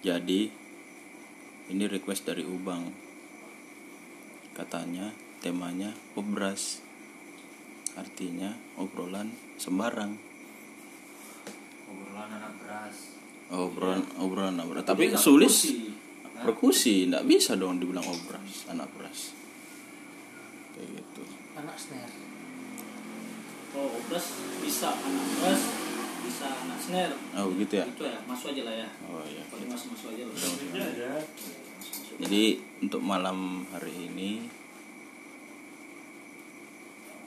Jadi ini request dari Ubang. Katanya temanya obras. Artinya obrolan sembarang. obrolan anak beras Obrolan obrolan anak beras. Tapi sulit perkusi, nggak bisa dong dibilang obras, anak beras. Kayak gitu. anak snare oh obras bisa anak beras bisa anak snare Oh gitu ya. itu ya masuk aja lah ya Oh iya. paling masuk masuk aja lah Jadi untuk malam hari ini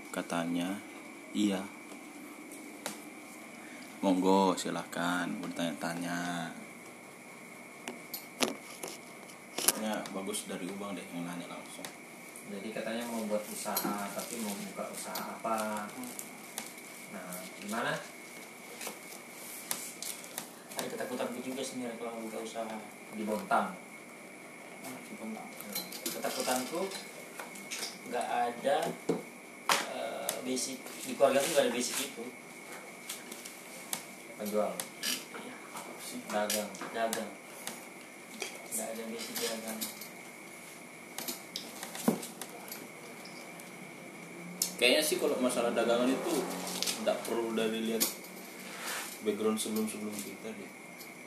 katanya iya. Monggo silahkan bertanya-tanya. Ya bagus dari Ubang deh yang nanya langsung. jadi katanya mau buat usaha tapi mau buka usaha apa nah gimana ada ketakutanku juga sebenarnya kalau buka usaha di Bontang Ah, cukup tak. ketakutanku nggak ada eh, basic di keluarga tuh nggak ada basic itu. Penjual? Ya, dagang? Dagang. Nggak ada basic dagang. Kayaknya sih kalau masalah dagangan itu tidak perlu dari lihat background sebelum-sebelum kita deh.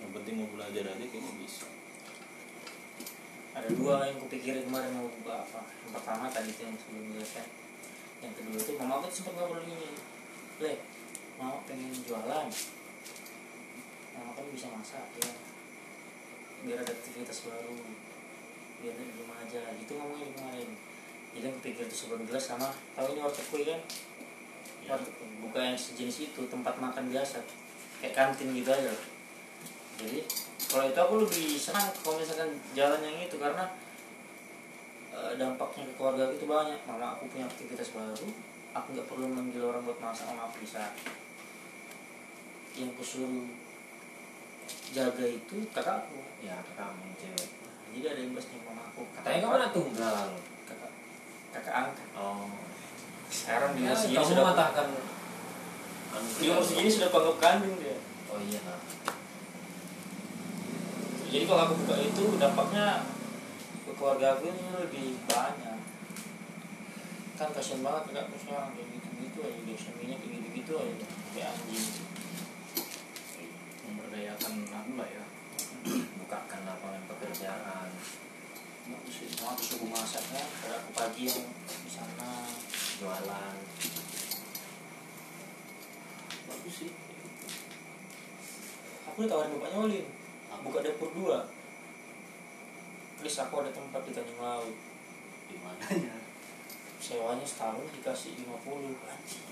Yang penting mau belajar aja kayaknya bisa. ada dua yang kupikirin kemarin mau buka apa. Yang pertama tadi itu yang sebelum kan yang kedua itu mama aku sempat ngobrol gini le mau pengen jualan. Mama kan bisa masak ya biar ada aktivitas baru biar di rumah aja. Gitu ngomongin kemarin. Jadi yang kupikir itu sebelum jelas sama tahu ini warteg kue kan? Warteg kue. buka yang sejenis itu tempat makan biasa kayak kantin gitu aja. Jadi kalau itu aku lebih senang kalau misalkan jalan yang itu karena eh, dampaknya ke keluarga itu banyak. Mama aku punya aktivitas baru aku nggak perlu manggil orang buat masak aku bisa yang kusuruh jaga itu kakakku ya kamu cewek. Nah, jadi ada imbasnya mama aku. Katanya kamu anak tunggal. Kakak kakak angkat. Oh. Sekarang ya, umur segini kamu sudah matahkan di umur segini sudah panggap kandung dia. Oh iya nah jadi kalau aku buka itu dampaknya ke keluarga aku ini lebih banyak. Kan kasian banget kan sekarang kayak gitu gitu aja. Dia suaminya kayak gitu gitu aja. Kayak anjing. Memberdayakan aku lah ya. Bukakan lapangan pekerjaan. Mau aku masaknya ada aku pagi yang di sana. Jualan bagus sih. Aku ditawarin bapaknya Olin buka dapur dua. Please aku ada tempat di Tanjung Laut. Di mananya? Sewanya setahun dikasih 50 anjing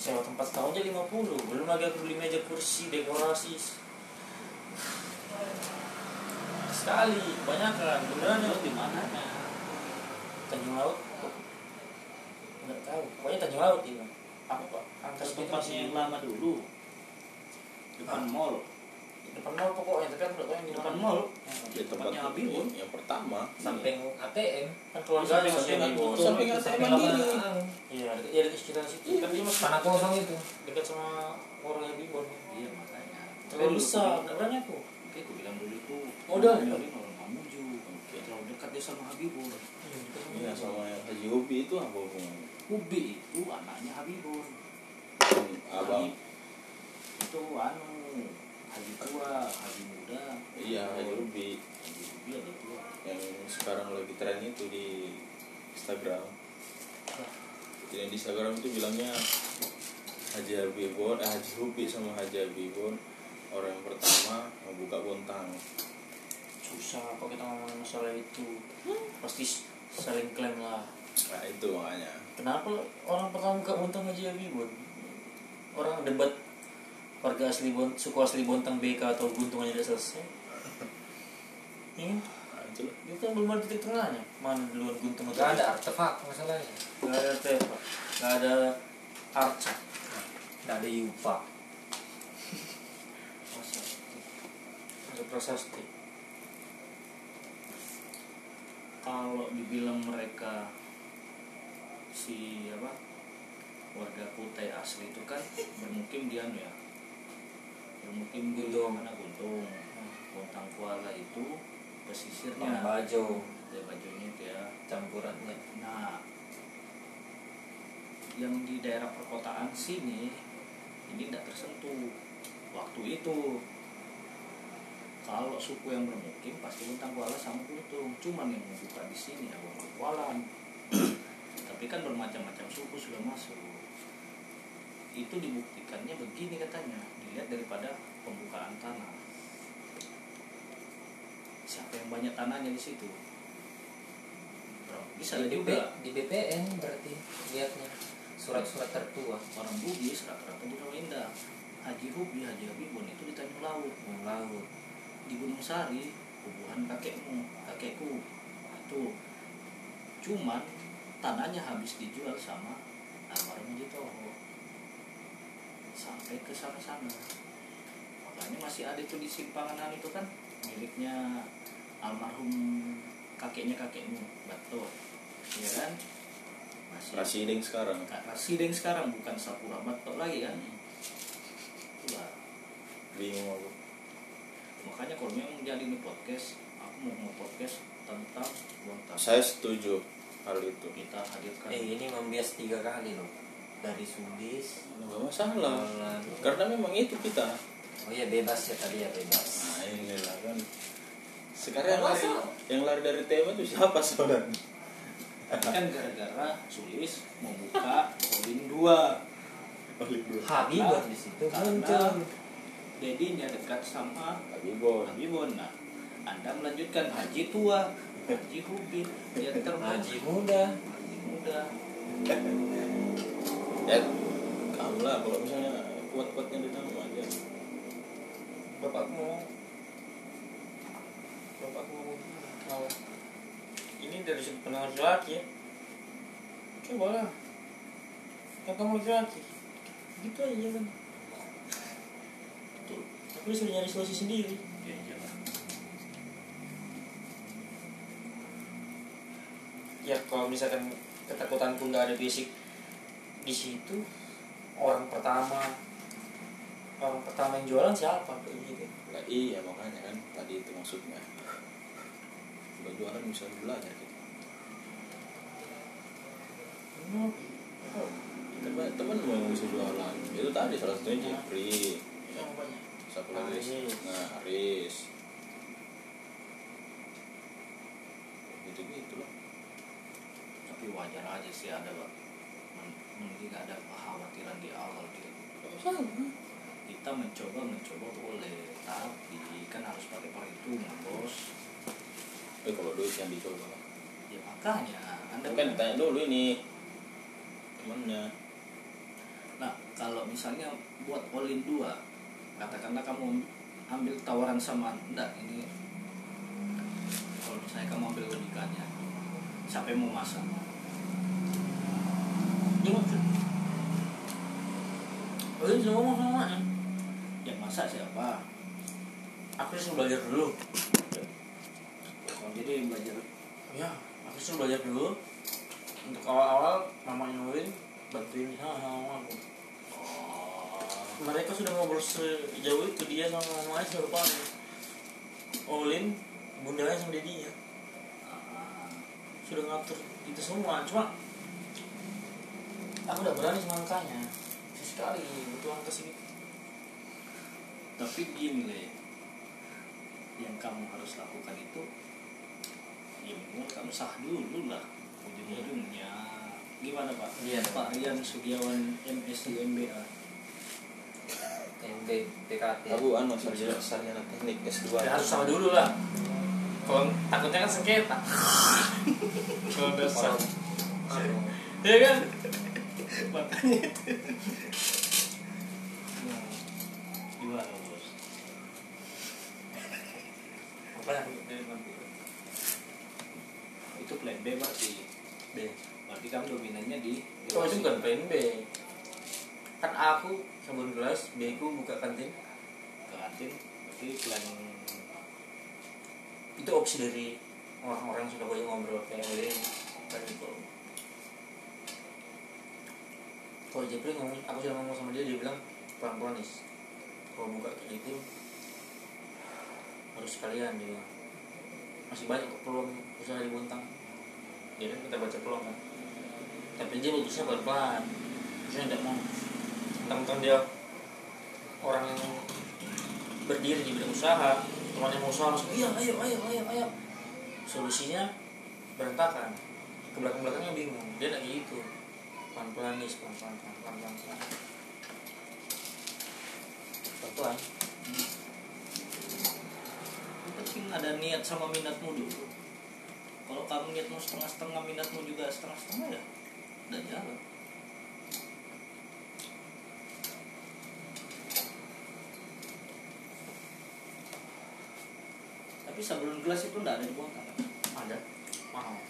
sewa tempat setahun aja 50 belum lagi aku beli meja kursi dekorasi. Sekali banyak kan beneran. Ya di mananya? Tanjung Laut? Nggak tahu. Pokoknya Tanjung Laut ini apa terus segitu tempatnya yang lama dulu. Depan mall. Depan mall pokoknya tapi aku tahu yang di depan mall? Ya, tempatnya Abibun yang pertama. samping ATM kan keluarga Samping samping ATM. Samping ATM mandiri. iya. Dekat ya dekat sekitar situ. Dia masih tanah kosong itu? dekat sama orang yang bibon iya makanya. Terlalu besar. nggak berani aku. Oke aku bilang dulu itu. Modal, ya? orang Mamuju. Oke. Terlalu dekat dia sama Habibur. Iya sama yang Haji Hobi itu apa hubungannya? Ubi itu anaknya Habibur. Abang. itu anu Haji tua Haji muda. Iya Haji Hobi Haji Ubi ada tua yang sekarang lagi tren itu di Instagram. Yang di Instagram itu bilangnya Haji Habibur, eh, Haji Hobi sama Haji Habibur. Orang yang pertama membuka bontang. susah kalau kita ngomongin masalah itu. Pasti saling klaim lah Nah itu makanya. kenapa orang pertama buka bontang aja bibon orang debat warga asli bon suku asli bontang BK atau guntung aja udah selesai. Ini Nah, itu kan belum ada titik tengahnya. Mana duluan guntung atau nggak ada artefak masalahnya. Nggak ada tepa nggak ada arca. Nggak ada yupa. Ada prasasti kalau dibilang mereka si apa warga Kutai asli itu kan bermukim di anu ya bermukim di Guntung. mana Guntung. Bontang Kuala itu pesisirnya. Pambajo ya bajunya itu ya. Campurannya. Nah yang di daerah perkotaan sini ini tidak tersentuh. Waktu itu kalau suku yang bermukim pasti Bontang Kuala sama Guntung. Cuman yang membuka di sini ya Bontang Kuala tapi kan bermacam-macam suku sudah masuk. Itu dibuktikannya begini katanya dilihat daripada pembukaan tanah. Siapa yang banyak tanahnya di situ? Bisa di, juga. BP, di BPN berarti lihatnya. Surat-surat tertua. Orang Bugis rata-rata di Rawa Indah. Haji Hubi, Haji Habibun itu di Tanjung Laut. Yang laut. Di Gunung Sari kubuhan kakekmu kakekku. Itu. Cuman tanahnya habis dijual sama almarhum Haji Toho sampai ke sana-sana. Makanya masih ada itu di simpangan itu kan miliknya almarhum kakeknya kakekmu Bato. Ya kan? Masih Rasideng sekarang. Rasideng sekarang bukan Sapura Batok lagi kan? Itulah. bingung aku. Makanya kalau memang jadi ini podcast aku mau mau podcast tentang tanah saya setuju hal itu. Kita hadirkan. Eh ini membias tiga kali loh. Dari Sudis nggak masalah lalu karena memang itu kita. Oh ya bebas ya tadi ya bebas. Nah inilah kan. Sekarang yang lari, yang lari dari tema itu siapa saudara kan gara-gara Sulis membuka Olin 2 Oleh dua. Habibur di situ karena muncul. Dedinya dekat sama Habibon Habibon nah anda melanjutkan Haji tua Haji Hubi yang terbaik. Haji muda. Haji muda. Ya kamu lah kalau misalnya kuat-kuatnya di dalam aja. Bapakmu mau? Bapakmu mau mau? Ini dari sudut pandang laki ya? Coba lah. Kan kamu laki. Gitu aja kan. Tapi sudah nyari solusi sendiri ya jangan ya kalau misalkan ketakutanku nggak ada basic di situ orang pertama orang pertama yang jualan siapa? Kayak gitu. Nah, iya makanya kan tadi itu maksudnya. Kalau jualan bisa belajar gitu. Kita banyak teman mau yang bisa jualan. Itu tadi salah satunya Jeffrey yang banyak. Satu lagi Aris. nah Aris. Gitu gitu loh tapi wajar aja sih ada mending ada kekhawatiran di awal gitu. Kita mencoba mencoba boleh tapi kan harus pakai perhitungan bos. Tapi kalau duit yang dicoba ya makanya. Anda kan ditanya dulu ini temannya nah kalau misalnya buat olin dua katakanlah kamu ambil tawaran sama anda ini kalau misalnya kamu ambil logikanya siapa yang mau masak maksud oh ini ngomong sama ya yang masak siapa aku disuruh belajar dulu. Oh, jadi belajar. Ya aku disuruh belajar dulu. Untuk awal-awal mamanya Ulin bantuin sama sama aku. Mereka sudah ngobrol sejauh itu dia sama mamanya lupa Olin bundanya sama dedinya ah, sudah ngatur itu semua cuma aku udah berani sama angkanya. Sekali butuh angka segitu tapi gini le. Yang kamu harus lakukan itu ya minimal kamu sah dulu lah ujung-ujungnya. Gimana pak? Iya. Pak. Rian Sugiawan MSc MBA MB PKT aku anu sarjana sarjana teknik S2 Ya, harus sama dulu lah. Kalau takutnya kan sengketa. Kalau udah sah ya kan makanya itu. Nah, gimana bos? Apa yang itu plan B berarti B. Berarti kamu dominannya di oh itu bukan plan B. Kan aku sabun gelas B ku buka kantin. Kantin berarti plan itu opsi dari orang-orang sudah banyak ngobrol kayak Olin dan itu kalau Jeffrey ngomong aku sudah ngomong sama dia dia bilang pelan-pelan nih kalau buka kayak itu harus sekalian juga masih banyak peluang usaha di Bontang kan kita baca peluang kan. Tapi dia bagusnya pelan pelan saya tidak mau. Tentang dia orang yang berdiri di bidang usaha temannya mau usaha langsung iya ayo ayo ayo ayo. Solusinya berantakan. Ke belakang belakangnya bingung. Dia tidak gitu pelan pelan nih pelan pelan pelan pelan pelan pelan pelan pelan Yang penting ada niat sama minatmu dulu. Kalau kamu niatmu setengah-setengah minatmu juga setengah-setengah ya udah jalan. Tapi sablon gelas itu enggak ada di kan? ada. Mahal.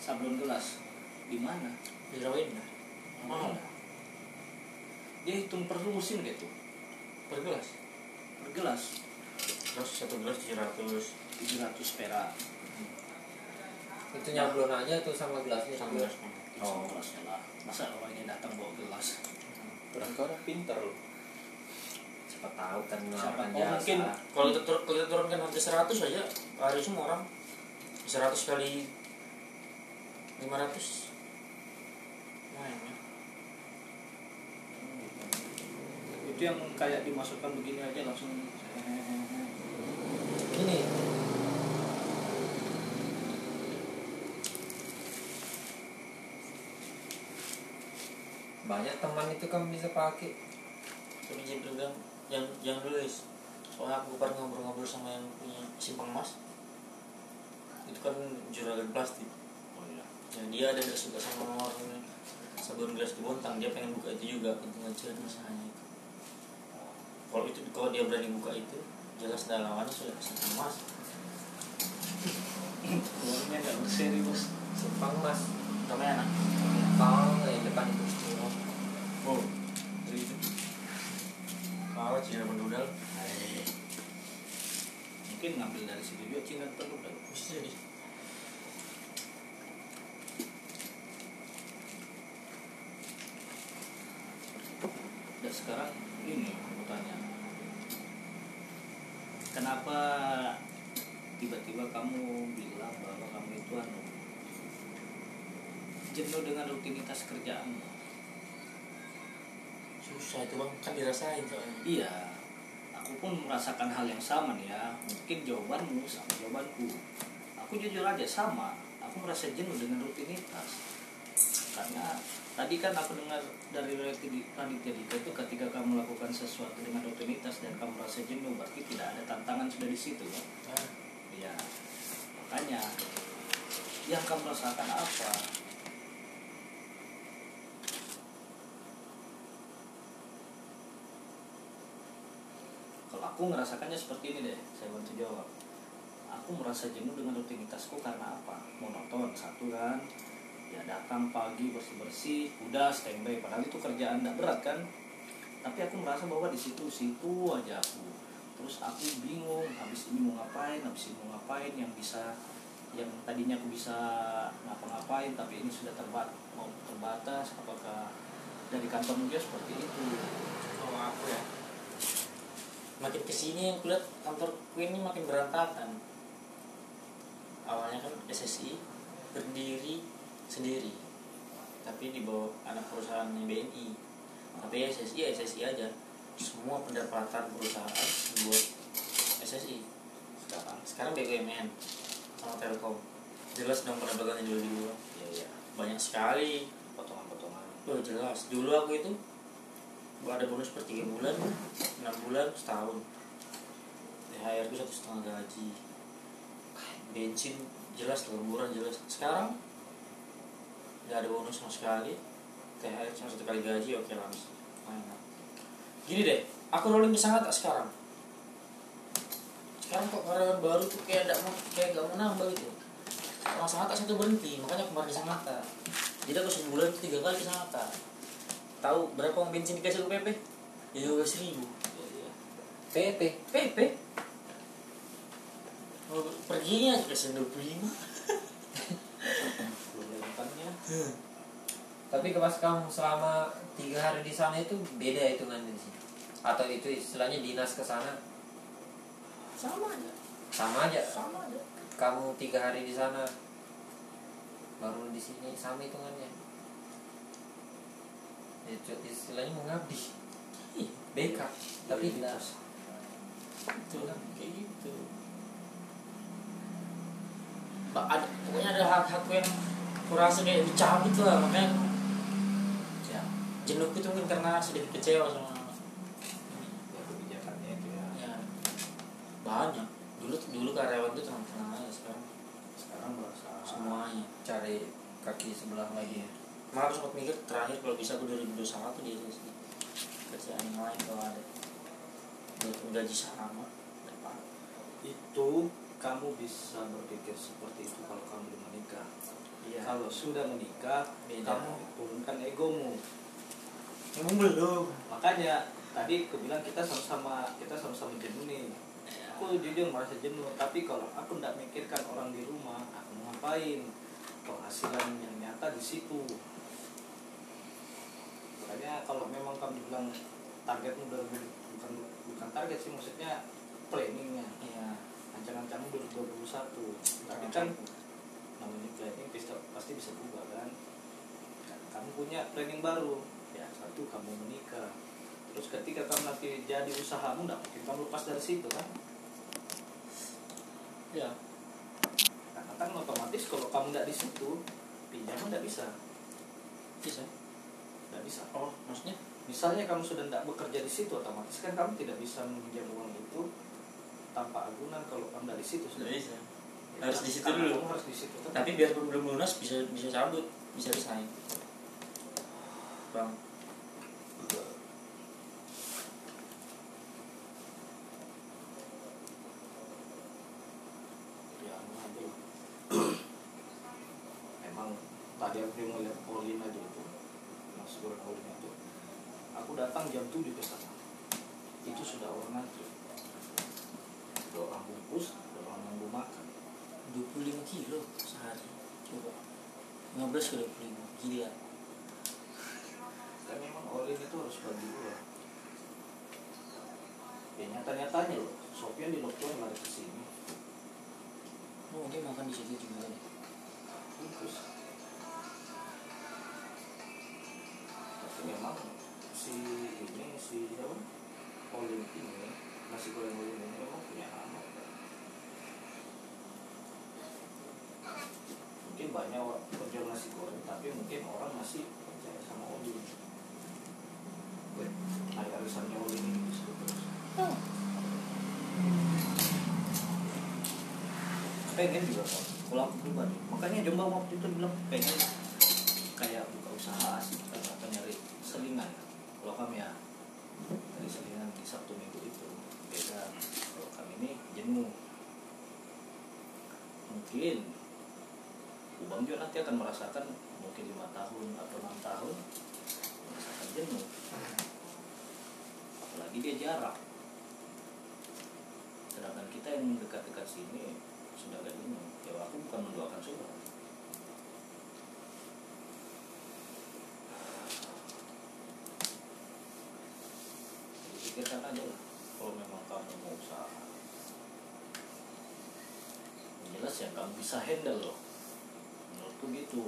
Sablon gelas di mana? Dirawain dah mahal dia hitung per lusin gitu per gelas. Per gelas? Terus satu gelas tujuh ratus. 700 perak. Itu nyablon aja tuh sama gelasnya? Sama juga. gelas oh. gelasnya lah. Masa orangnya datang bawa gelas? Orang kau orang pintar loh. siapa tahu kan Siapa jasa mungkin. Kalau kita, tur- kalau kita turunkan harga seratus aja hari semua orang seratus kali lima ratus. Lumayan ya itu yang kayak dimasukkan begini aja langsung. Ini banyak teman itu kan bisa pakai. Tapi jadi bilang yang yang dulu is soalnya aku pernah ngobrol-ngobrol sama yang punya simpang emas itu kan juragan plastik. Oh iya. Ya dia ada nggak suka sama orang sabun gelas di Bontang dia pengen buka itu juga untuk ngecil masalahnya. itu kalau itu kalau dia berani buka itu jelas dah lawannya sudah simpang emas uangnya nggak berseri bos simpang mas. Namanya anak? Kalau yang depan itu. Oh dari itu. Kalau Cina mendudal mungkin ngambil dari situ juga Cina dah bisa jadi dan sekarang ini aku tanya kenapa tiba-tiba kamu bilang bahwa kamu itu anu jenuh dengan rutinitas kerjaanmu susah itu bang kan dirasain soalnya Iya, aku pun merasakan hal yang sama nih ya. Mungkin jawabanmu sama jawabanku. Aku jujur aja sama. Aku merasa jenuh dengan rutinitas. Karena tadi kan aku dengar dari Raditya Dika itu ketika kamu melakukan sesuatu dengan rutinitas dan kamu merasa jenuh, berarti tidak ada tantangan sudah di situ kan? nah, Iya. Makanya yang kamu rasakan apa? Kalau aku ngerasakannya seperti ini deh, saya bantu jawab. Aku merasa jenuh dengan rutinitasku karena apa? Monoton satu kan, ya datang pagi bersih bersih, udah standby. Padahal itu kerjaan tidak berat kan? Tapi aku merasa bahwa di situ situ aja aku. Terus aku bingung, habis ini mau ngapain, habis ini mau ngapain yang bisa yang tadinya aku bisa ngapa-ngapain tapi ini sudah terbat mau terbatas apakah dari kantor juga seperti itu. Kalau aku ya makin ke sini yang kulihat kantor ini makin berantakan. Awalnya kan SSI berdiri sendiri. Tapi di bawah anak perusahaannya BNI tapi SSI ya SSI aja semua pendapatan perusahaan dibuat SSI sekarang? Sekarang BUMN sama Telkom. Jelas dong pendapatannya dulu dulu ya ya banyak sekali. Potongan-potongan. Oh jelas, dulu aku itu gua ada bonus per 3 bulan, 6 bulan, setahun. THR ku satu setengah gaji. Bensin jelas, lemburan jelas. Sekarang nggak ada bonus sama sekali. THR cuma satu kali gaji, oke lah bisa Enak. Gini deh, aku rolling di sangat tak sekarang? Sekarang kok karyawan baru tuh kayak gak mau, kayak gak mau nambah gitu. Orang sangat tak satu berhenti, makanya kemarin di Sangatta jadi aku sebulan itu tiga kali ke Sangatta tahu berapa uang bensin dikasih ke PP ya dua belas ribu. Ya ya PP PP Oh, perginya kasih dua puluh lima tapi pas kamu selama tiga hari di sana itu beda hitungannya di sini atau itu istilahnya dinas ke sana? Sama aja. Sama aja? Sama aja. Kamu tiga hari di sana baru di sini sama hitungannya. Itu istilahnya mengabdi. Iya. BK tapi Iya. tidak itu kayak gitu. Ba- ada pokoknya ada hak-hak yang kurasa kayak dicabut lah makanya ya jenuh itu mungkin karena sedikit kecewa sama ya kebijakannya itu ya ya banyak. Dulu dulu karyawan tuh tenang-tenang aja sekarang sekarang merasa semuanya cari kaki sebelah lagi malah aku sempat mikir terakhir kalau bisa aku 2021 di sih kerjaan yang lain kalau ada. Walaupun gaji sama dapat. Itu kamu bisa berpikir seperti itu kalau kamu belum menikah. Iya. Kalau sudah menikah Beda. kamu turunkan egomu. Emang belum makanya tadi aku bilang kita sama-sama kita sama-sama jenuh nih aku jujur merasa jenuh tapi kalau aku tidak mikirkan orang di rumah aku mau ngapain? Penghasilan yang nyata di situ. Makanya kalau memang kamu bilang targetmu udah bukan bukan target sih maksudnya planningnya. Iya. Ancaman-ancaman 2021 tapi kan namanya planning pasti, pasti bisa berubah kan? Nah, kamu punya planning baru. Ya satu kamu menikah terus ketika kamu nanti jadi usahamu nggak mungkin kamu lepas dari situ kan? Ya. Karena kan otomatis kalau kamu nggak di situ pinjaman nggak bisa. Bisa. Nggak bisa. Oh maksudnya? Misalnya kamu sudah tidak bekerja di situ otomatis kan kamu tidak bisa meminjam uang itu tanpa agunan kalau kamu di situ. Sudah bisa. Harus di situ dulu. harus di situ. Tapi biar belum lunas bisa bisa cabut bisa resign. Bang banyak orang penjual nasi goreng tapi mungkin orang masih percaya sama Olin Weh, hari arisannya Olin ini terus. Pengen juga kok kalau aku pribadi. Makanya Jombang waktu itu bilang pengen kayak buka usaha asik atau apa nyari selingan. Kalau kami ya dari selingan di Sabtu Minggu itu beda. Kalau kami ini jenuh. Mungkin Ubang juga nanti akan merasakan mungkin lima tahun atau enam tahun merasakan jenuh. Apalagi dia jarak. Sedangkan kita yang dekat-dekat sini sudah gak jenuh. Ya aku bukan mendoakan Jadi pikirkan aja lah kalau memang kamu mau usaha jelas ya kamu bisa handle loh menurutku gitu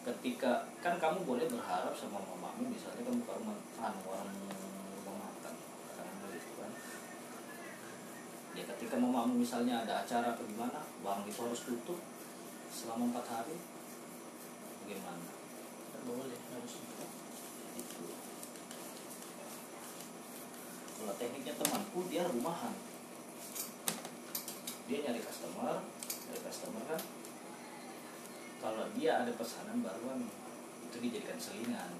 ketika kan kamu boleh berharap sama mamamu misalnya kamu rumah anu orang rumah makan karena gitu kan. Ya ketika mamamu misalnya ada acara atau gimana warung itu harus tutup selama empat hari bagaimana? Nggak boleh harus itu. Kalau tekniknya temanku dia rumahan. Dia nyari customer nyari customer kan kalau dia ada pesanan baruan itu dijadikan selingan.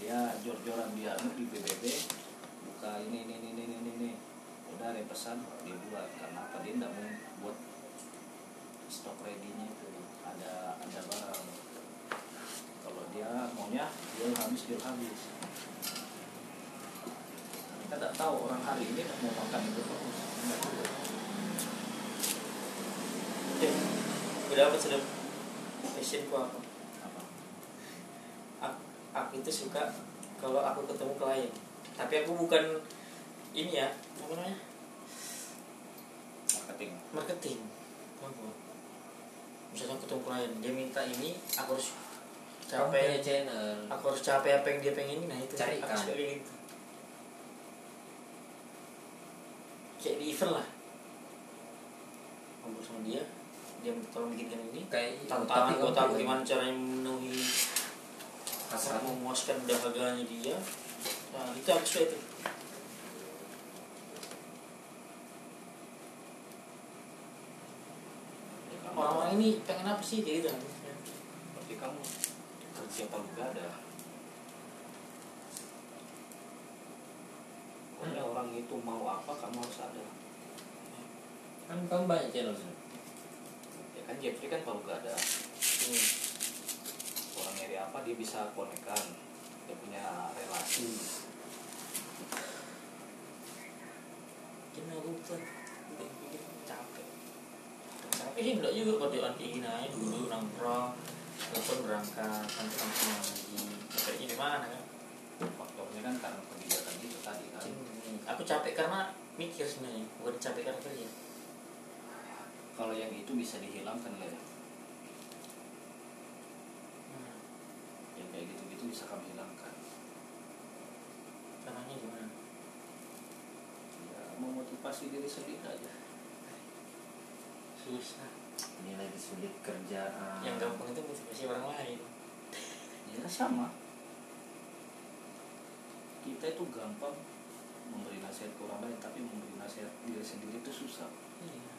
Dia jor-joran dia di BBB buka ini ini ini ini ini, udah ada pesan dia buat. Karena apa? Dia tidak mau buat stok ready-nya itu. Ada ada barang. Kalau dia maunya jual habis jual habis. Kita tidak tahu orang hari ini mau makan itu terus Nggak tahu. eh udah apa sudah passionku apa? Apa? Aku, aku itu suka kalau aku ketemu klien. Tapi aku bukan ini ya. Apa namanya? Marketing. Marketing. Apa? misalnya ketemu klien dia minta ini aku harus capai channel. aku harus capai apa yang dia pengen nah itu. Carikan. aku suka kayak gitu. Kayak di event lah. Ngobrol sama dia dia tolong bikinkan ini. Kayak tapi aku punya gimana caranya memenuhi hasrat memuaskan dahaganya dia. Nah itu aku suka itu. Ya, orang-orang ini pengen apa sih? Kayak gitu. Berarti kamu kerja palu gada pokoknya orang itu mau apa kamu harus ada. Kan kamu banyak channel sih. Kan Jeffrey kan palu gada Hmm. orang nyari apa dia bisa konekkan dia punya relasi. Tuh udah bikin capek. Capek sih enggak juga kerjaan kayak gini aja dulu nongkrong Telepon berangkat, nanti langsung lagi. Capeknya di mana kan? Faktornya kan karena kebijakan itu tadi kan? Hmm, Aku capek karena mikir sebenarnya Bukan capek karena kerja kalau yang itu bisa dihilangkan ya hmm. yang kayak gitu-gitu bisa kami hilangkan. Caranya gimana? ya memotivasi diri sendiri aja. Susah. Ini lagi sulit kerjaan. Yang gampang itu motivasi orang lain. Ya sama. Kita itu gampang memberi nasihat ke orang lain tapi memberi nasihat diri sendiri itu susah. Iya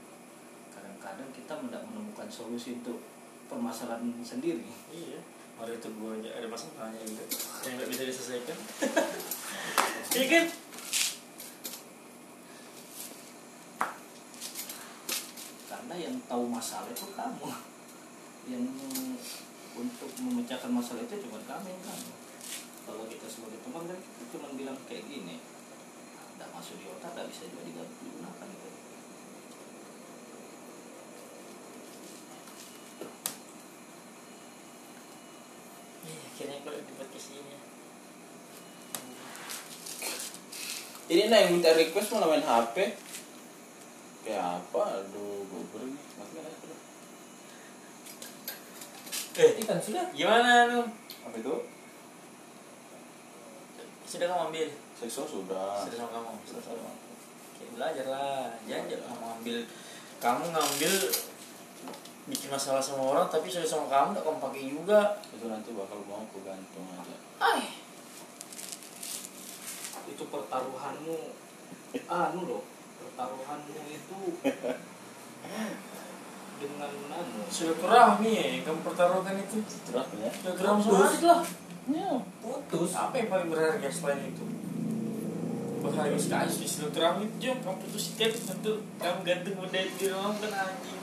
kadang-kadang kita tidak menemukan solusi untuk permasalahan sendiri. Iya. Hari itu gue aja ada masalahnya juga Yang nggak bisa diselesaikan. Iya kan? karena yang tahu masalah itu kamu. Yang untuk memecahkan masalah itu cuma kamu yang kamu kalau kita sebagai teman kan kita cuma bilang kayak gini tidak masuk di otak tidak bisa juga digunakan itu Iya akhirnya kalau di podcast ini ya. Ini nah yang minta request malah main HP. Kayak apa? Aduh, gober nih. Matikan aja dulu. Eh Ikan sudah. gimana lu? Apa itu? Sudah kamu ambil? Seksual sudah. Sudah sama kamu? Oke, belajar lah Jangan jangan kamu ambil Kamu ngambil Bikin masalah sama orang Tapi sudah sama kamu Gak kamu pakai juga Itu nanti bakal mau aku gantung aja. Ay itu pertaruhanmu anu loh pertaruhanmu itu dengan anu. Silaturahmi ya yang kamu pertaruhkan itu. Terus ya? Silaturahmi sama adik lah. Ya. Putus. Apa yang paling berharga selain itu? Berharga sekali di silaturahmi itu Jom kamu putus tiket Tentu kamu gantung benda di rumah Bukan anjing.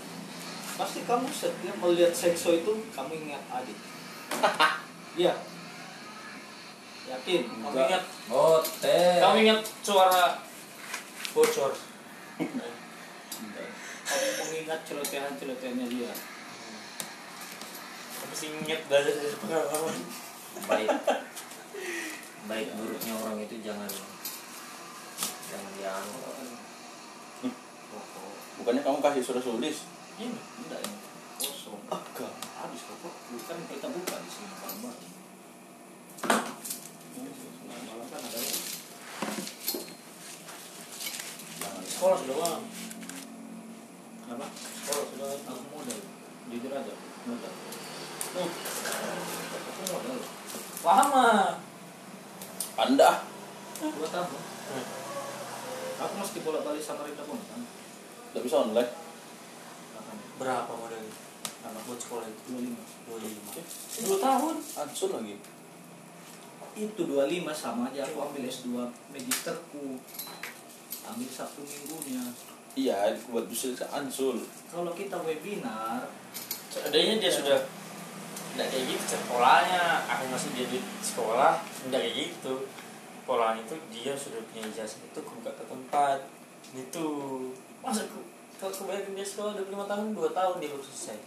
Pasti kamu setiap melihat sekso itu kamu ingat adik. Iya yakin? Kamu ingat? Hotel. Kamu ingat suara bocor? Kamu mengingat celotehan-celotehannya dia? Kamu masih ingat belajar dari pengalaman. Baik. Baik buruknya orang itu jangan jangan pokok. Bukannya kamu kasih surat tulis? Ini enggak ini kosong. Agak. habis pokok bukan kita buka di sini gambar sekolah sudah bang apa? Sekolah sudah aku modal. Jujur aja. Modal. Hmm. aku modal. Lama Anda. dua tahun aku mesti bolak balik sama Rita pun kan? Tidak bisa online. Berapa modalnya? Anak buat sekolah itu? Dua lima. Dua lima. Oke. Dua tahun. Ansur lagi. Itu 25 sama aja aku ambil S2 magisterku. Ambil satu minggunya. Iya, buat bisa Ansul. kalau kita webinar Seandainya dia sudah Tidak kayak gitu sekolahnya Aku masih dia di sekolah Tidak kayak gitu. Sekolahnya itu dia sudah punya ijazah itu Aku buka ke tempat. Itu Masa aku Kalau kebayang dia sekolah 25 tahun 2 tahun dia baru selesai.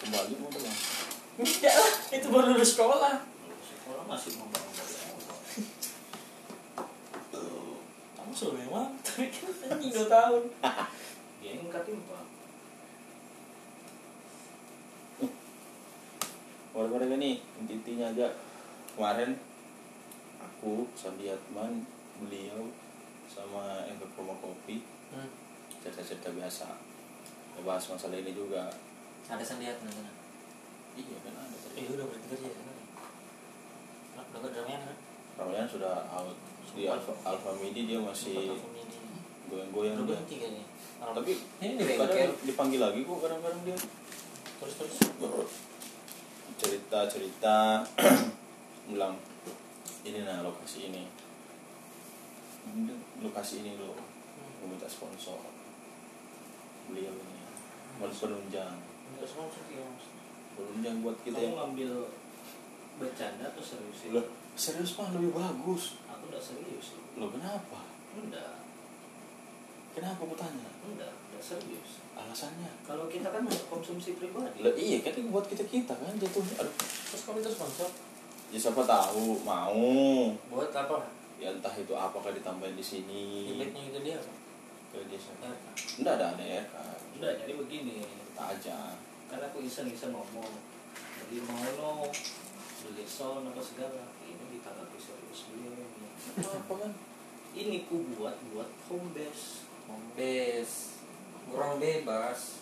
Kembali mau bilang. Tidak lah Itu baru lulus sekolah orang masih membangun dari awal kamu sudah memang tapi kan dua tahun. Dia yang katim pak. Orang-orang ini intinya aja. Kemarin aku Sabiatman beliau sama yang ke promo kopi hmm. cerita-cerita biasa. Ya, bahas masalah ini juga. Ada sandiatman sana? Iya kan ada tadi eh, udah berarti kerja sana Kan Ramayan sudah out di Alfa, Alfa Midi dia masih goyang-goyang dia. tapi ini kadang dipanggil lagi kok kadang-kadang dia. Terus terus. Cerita-cerita bilang ini nah lokasi ini. Lokasi ini loh. Mau minta sponsor. Beliau ini. Mau penunjang. Penunjang buat kita kamu yang ngambil bercanda atau serius sih? Loh, serius mah lebih bagus. Aku udah serius. Lo kenapa? Enggak kenapa aku tanya? Enggak enggak serius. Alasannya? Kalau kita kan untuk konsumsi pribadi. Lah iya kan buat kita kita kan jatuh aduh. Terus kamu itu sponsor? Ya siapa tahu. Mau. Buat apa? Ya entah itu apakah ditambahin di sini. Feedbacknya itu dia apa? Ke dia siapa? Enggak ada ada ya kan enggak jadi begini. Kita aja. Karena aku iseng-iseng ngomong. Beli mono beli sound apa segala. Ini ditanggapi serius beliau ini apa kan ini ku buat buat home base. Home base. Kurang bebas.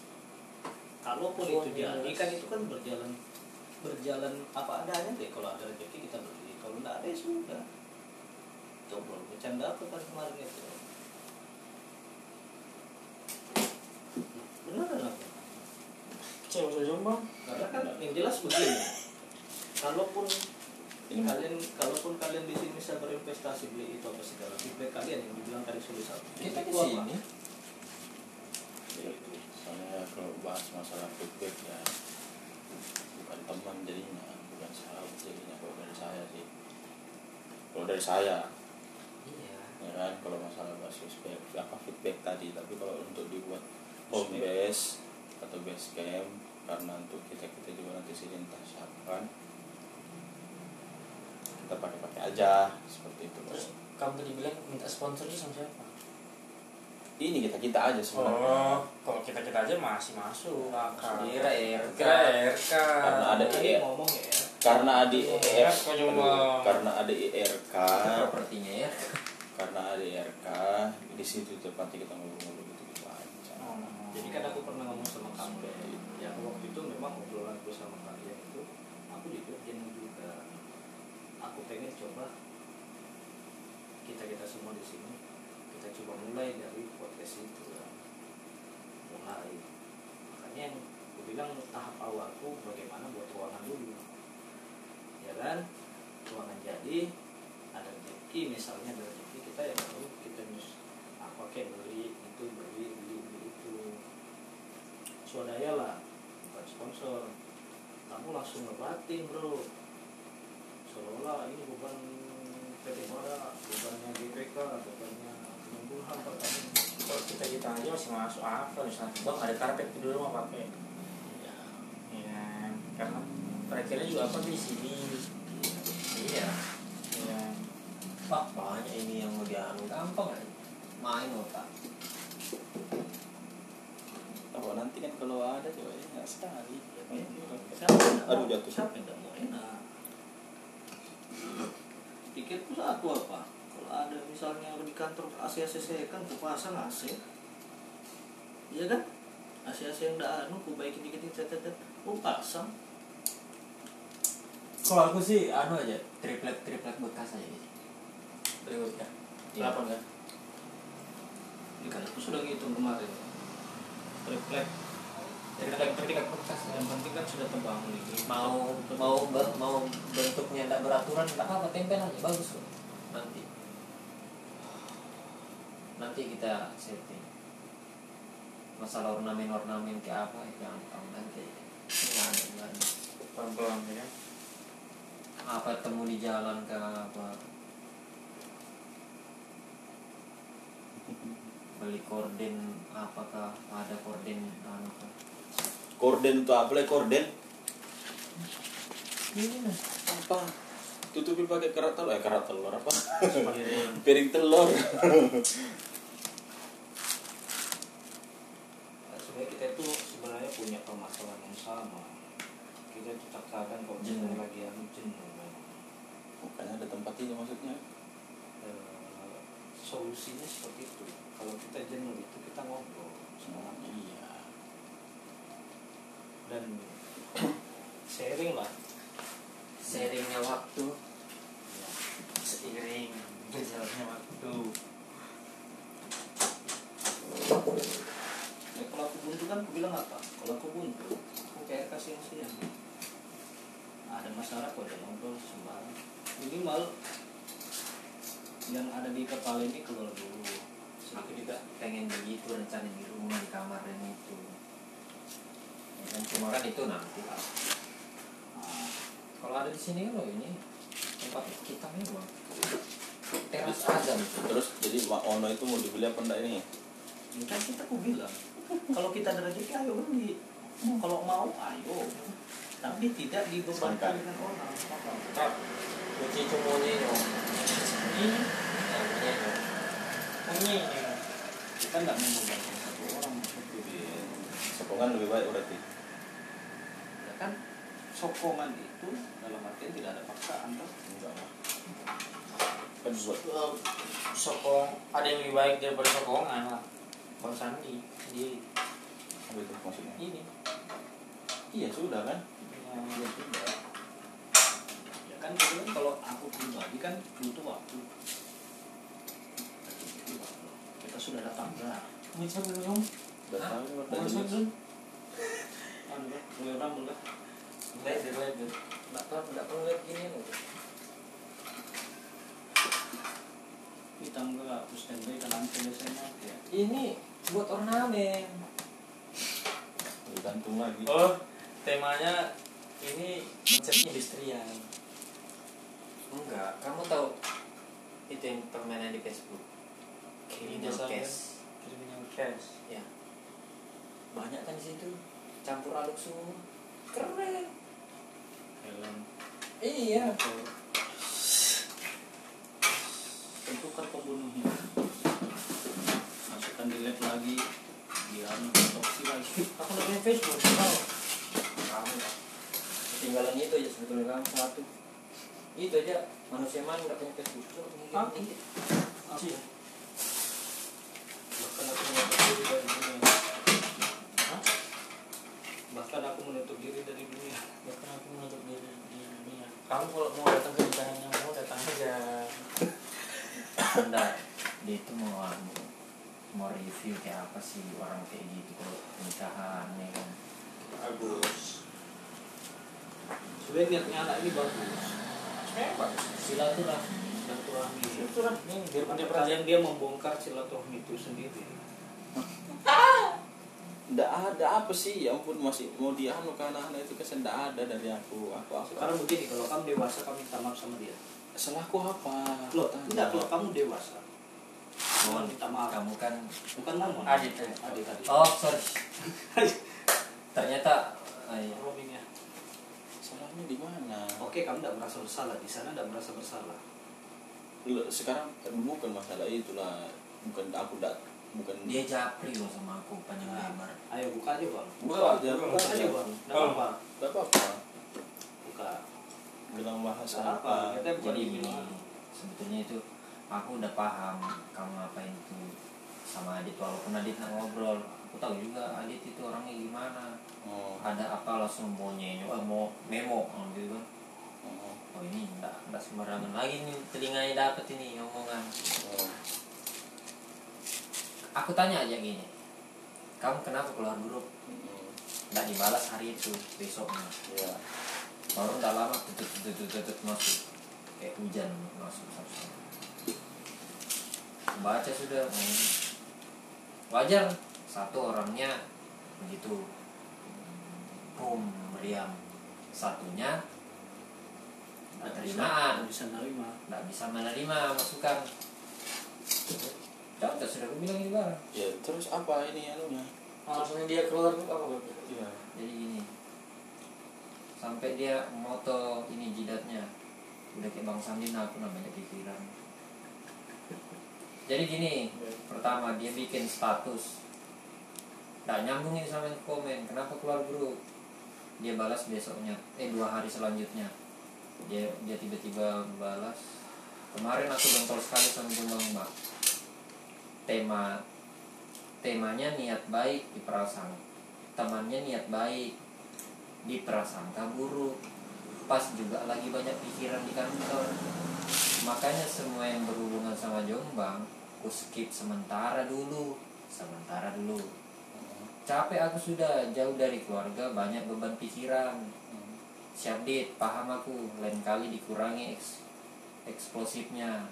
Kalaupun itu jadi kan itu kan berjalan berjalan apa adanya deh. Kalau ada rezeki kita beli. Kalau enggak ada ya sudah. Coba bercanda apa kan kemarin itu? Beneran apa? Cewek saya jombang karena kan yang jelas begini kalaupun ini kalian kalaupun kalian di sini bisa berinvestasi beli itu apa segala feedback kalian yang dibilang tadi sudah satu. Kita Itu ke sini. Ya, soalnya kalau bahas masalah feedback ya. Bukan teman jadinya bukan sahabat jadinya kalau dari saya sih. Kalau dari saya. Iya. Ya kan kalau masalah bahas feedback apa feedback tadi tapi kalau untuk dibuat home base atau base camp karena untuk kita kita juga nanti sini entah siapa kan kita pakai pakai aja seperti itu. Terus kamu tadi bilang minta sponsor itu sama siapa? Ini kita kita aja sebenarnya. Oh kalau kita kita aja masih masuk. Kira RK kira RK Karena ada IR. ngomong ya. Karena ada IR aduh, karena ada IRK propertinya ya karena ada IRK di situ tempatnya kita ngobrol-ngobrol gitu gitu aja. Oh. jadi kan aku pernah ngomong sama kamu. Ya waktu itu memang obrolan sama kalian itu aku jenuh juga aku pengen coba kita kita semua di sini kita coba mulai dari podcast itu ya. mulai. Makanya yang aku bilang tahap awalku bagaimana buat ruangan dulu. Ya kan? Ruangan jadi ada rezeki. Misalnya ada rezeki kita ya baru kita apa kayak beli itu beli beli beli itu. Swadaya lah bukan sponsor. Kamu langsung ngebatin bro seolah ini bukan PT Mora bukannya GPK bukannya Kemenkumham pertanian kalau kita kita aja masih masuk apa misalnya bang ada karpet di rumah pakai ya ya karena terakhirnya juga apa di sini? Iya. Ya Wah, banyak ini yang mau dianu gampang aja main otak oh nanti kan kalau ada coba ya nggak sekali. Ya nggak Aduh, jatuh. siapa yang nggak mau? Enak pikirku aku apa? Kalau ada misalnya di kantor AC AC kan ku pasang AC iya kan? AC AC yang udah anu ku baikin dikit dikit cet, cet, ku pasang. Kalau aku sih anu aja triplek triplek bekas aja gitu. Berikutnya Iya. delapan kan ini kan aku sudah ngitung kemarin. Refleks triplek triplek bekas yang penting kan sudah terbangun ini. Mau mau be- mau bentuknya tidak beraturan tidak apa-apa tempel aja bagus kok. Nanti. Nanti kita setting. Masalah ornamen ornamen kayak apa ya gampang nanti. Pelan pelan ya kan? Apa temu di jalan ke apa? Beli korden apakah ada korden anu kah? Korden itu apa lagi korden ini apa? Tutupi pakai kerak telur. Eh kerak telur apa? Piring. piring telur. Nah, sebenarnya kita itu sebenarnya punya permasalahan yang sama. Kita itu terkadang kalau Jenuh. misalnya lagi anu jenuh bukannya ada tempat ini maksudnya? Eh, solusinya seperti itu. Kalau kita jenuh itu kita ngobrol sama orang. Iya dan sharing lah sharingnya waktu Ya. seiring berjalannya waktu Ya, kalau aku buntu kan aku bilang apa? Kalau aku buntu, aku kayak kasih siang. Ada masalah kok ada ngobrol sembarang. Minimal yang ada di kepala ini keluar dulu. aku juga pengen begitu rencana di rumah di kamar dan itu cuma kan itu nanti lah Nah, kalau ada di sini loh ini tempat kita memang teras aja gitu terus jadi Mak Ono itu mau dibeli apa enggak ini? Ini kan kita aku bilang, kalau kita ada rezeki ayo beli. Kalau mau ayo. Tapi tidak dibebankan dengan orang. Apa? Kak, kunci cumunya yo ini. Ya ini Kita nggak membebankan satu orang. Sokongan lebih baik berarti kan sokongan itu dalam artian tidak ada paksaan toh. enggak lah kan sokong ada yang lebih baik daripada sokongan lah bang Sandi sendiri apa itu maksudnya ini iya sudah kan yang Ya tidak. Ya kan gitu kan kalau aku pribadi kan butuh waktu. Kita sudah datang dah. Bisa belum? udah Hah? mulai lihat gini loh Kita enggak nanti biasanya ya. ini buat ornamen tergantung lagi Oh, temanya ini konsep industrial. enggak kamu tahu itu yang permainan di Facebook criminal case Criminal cash. ya banyak kan di situ campur aduk semua keren Helm. iya. Tentukan pembunuhnya. Masukkan di lab lagi. Dia anu otopsi lagi. aku udah main Facebook tahu kamu ketinggalan itu aja sebetulnya kamu satu itu aja manusia mana nggak punya Facebook Coba punya Hah? ini. Apa? Bahkan aku dunia. Hah? Bahkan aku menutup diri dari dunia. Bahkan aku menutup diri di dunia. Kamu kalau mau datang ke nikahan yang mau datang aja. Enggak, dia itu mau mau review kayak apa sih orang kayak gitu kalau nikahan ya kan Bagus. Sebenarnya niatnya anak ini bagus. Sebenarnya bagus. silaturahmi Silaturahmi. Ini biar kalian dia membongkar silaturahmi itu sendiri. Nggak ada apa sih ya ampun masih mau dianu ke anak-anak itu kesan nggak ada dari aku aku apa Sekarang begini, kalau kamu dewasa kamu minta maaf sama dia. salahku apa Loh, Tanya. tidak kalau kamu dewasa. Kamu minta maaf. kamu kan Bukan mama. Adit, eh. Adit adit. oh sorry ternyata iya. Roamingnya. salahnya di mana Oke, kamu tidak merasa bersalah di sana, tidak merasa bersalah. Loh, sekarang bukan masalah itulah bukan aku nggak bukan dia japri loh sama aku panjang Nah, lebar ayo buka aja bang. buka aja Buka buka aja bang. Tidak apa. nggak apa-apa Buka. bilang bahasa Nggak apa. apa Kita jadi di gini sebetulnya itu aku udah paham kamu ngapain itu sama Adit walaupun Adit nggak ngobrol aku tahu juga Adit itu orangnya gimana oh, ada apa langsung mau nyenyo eh, mau memo oh, gitu kan oh, oh ini enggak enggak sembarangan lagi nih telinganya dapet ini omongan oh. Aku tanya aja gini kamu kenapa keluar grup? Mm, nggak dibalas hari itu besoknya. Ya baru nggak lama tutut tutut tutut masuk. Kayak hujan masuk satu baca sudah hmm. wajar satu orangnya begitu. Boom meriam satunya Nggak bisa- penerimaan nggak bisa nerima. nggak bisa menerima masukan contoh sudah aku bilang ini barang. Ya terus apa ini anunya? Alasannya dia keluar tuh apa Bang? iya. Jadi gini. Sampai dia moto ini jidatnya. Udah kayak bang Sandi nah aku namanya pikiran. Jadi gini pertama dia bikin status. Nggak nyambung ini sama yang komen kenapa keluar grup dia balas besoknya eh dua hari selanjutnya. Dia dia tiba-tiba balas. Kemarin aku bentol sekali sama Jombang mbak tema temanya niat baik diperasang temannya niat baik diprasangka buruk. Pas juga lagi banyak pikiran di kantor. Makanya semua yang berhubungan sama Jombang ku skip sementara dulu. Sementara dulu. Capek aku sudah jauh dari keluarga banyak beban pikiran. Siap dit? Paham aku. Lain kali dikurangi eks eksplosifnya.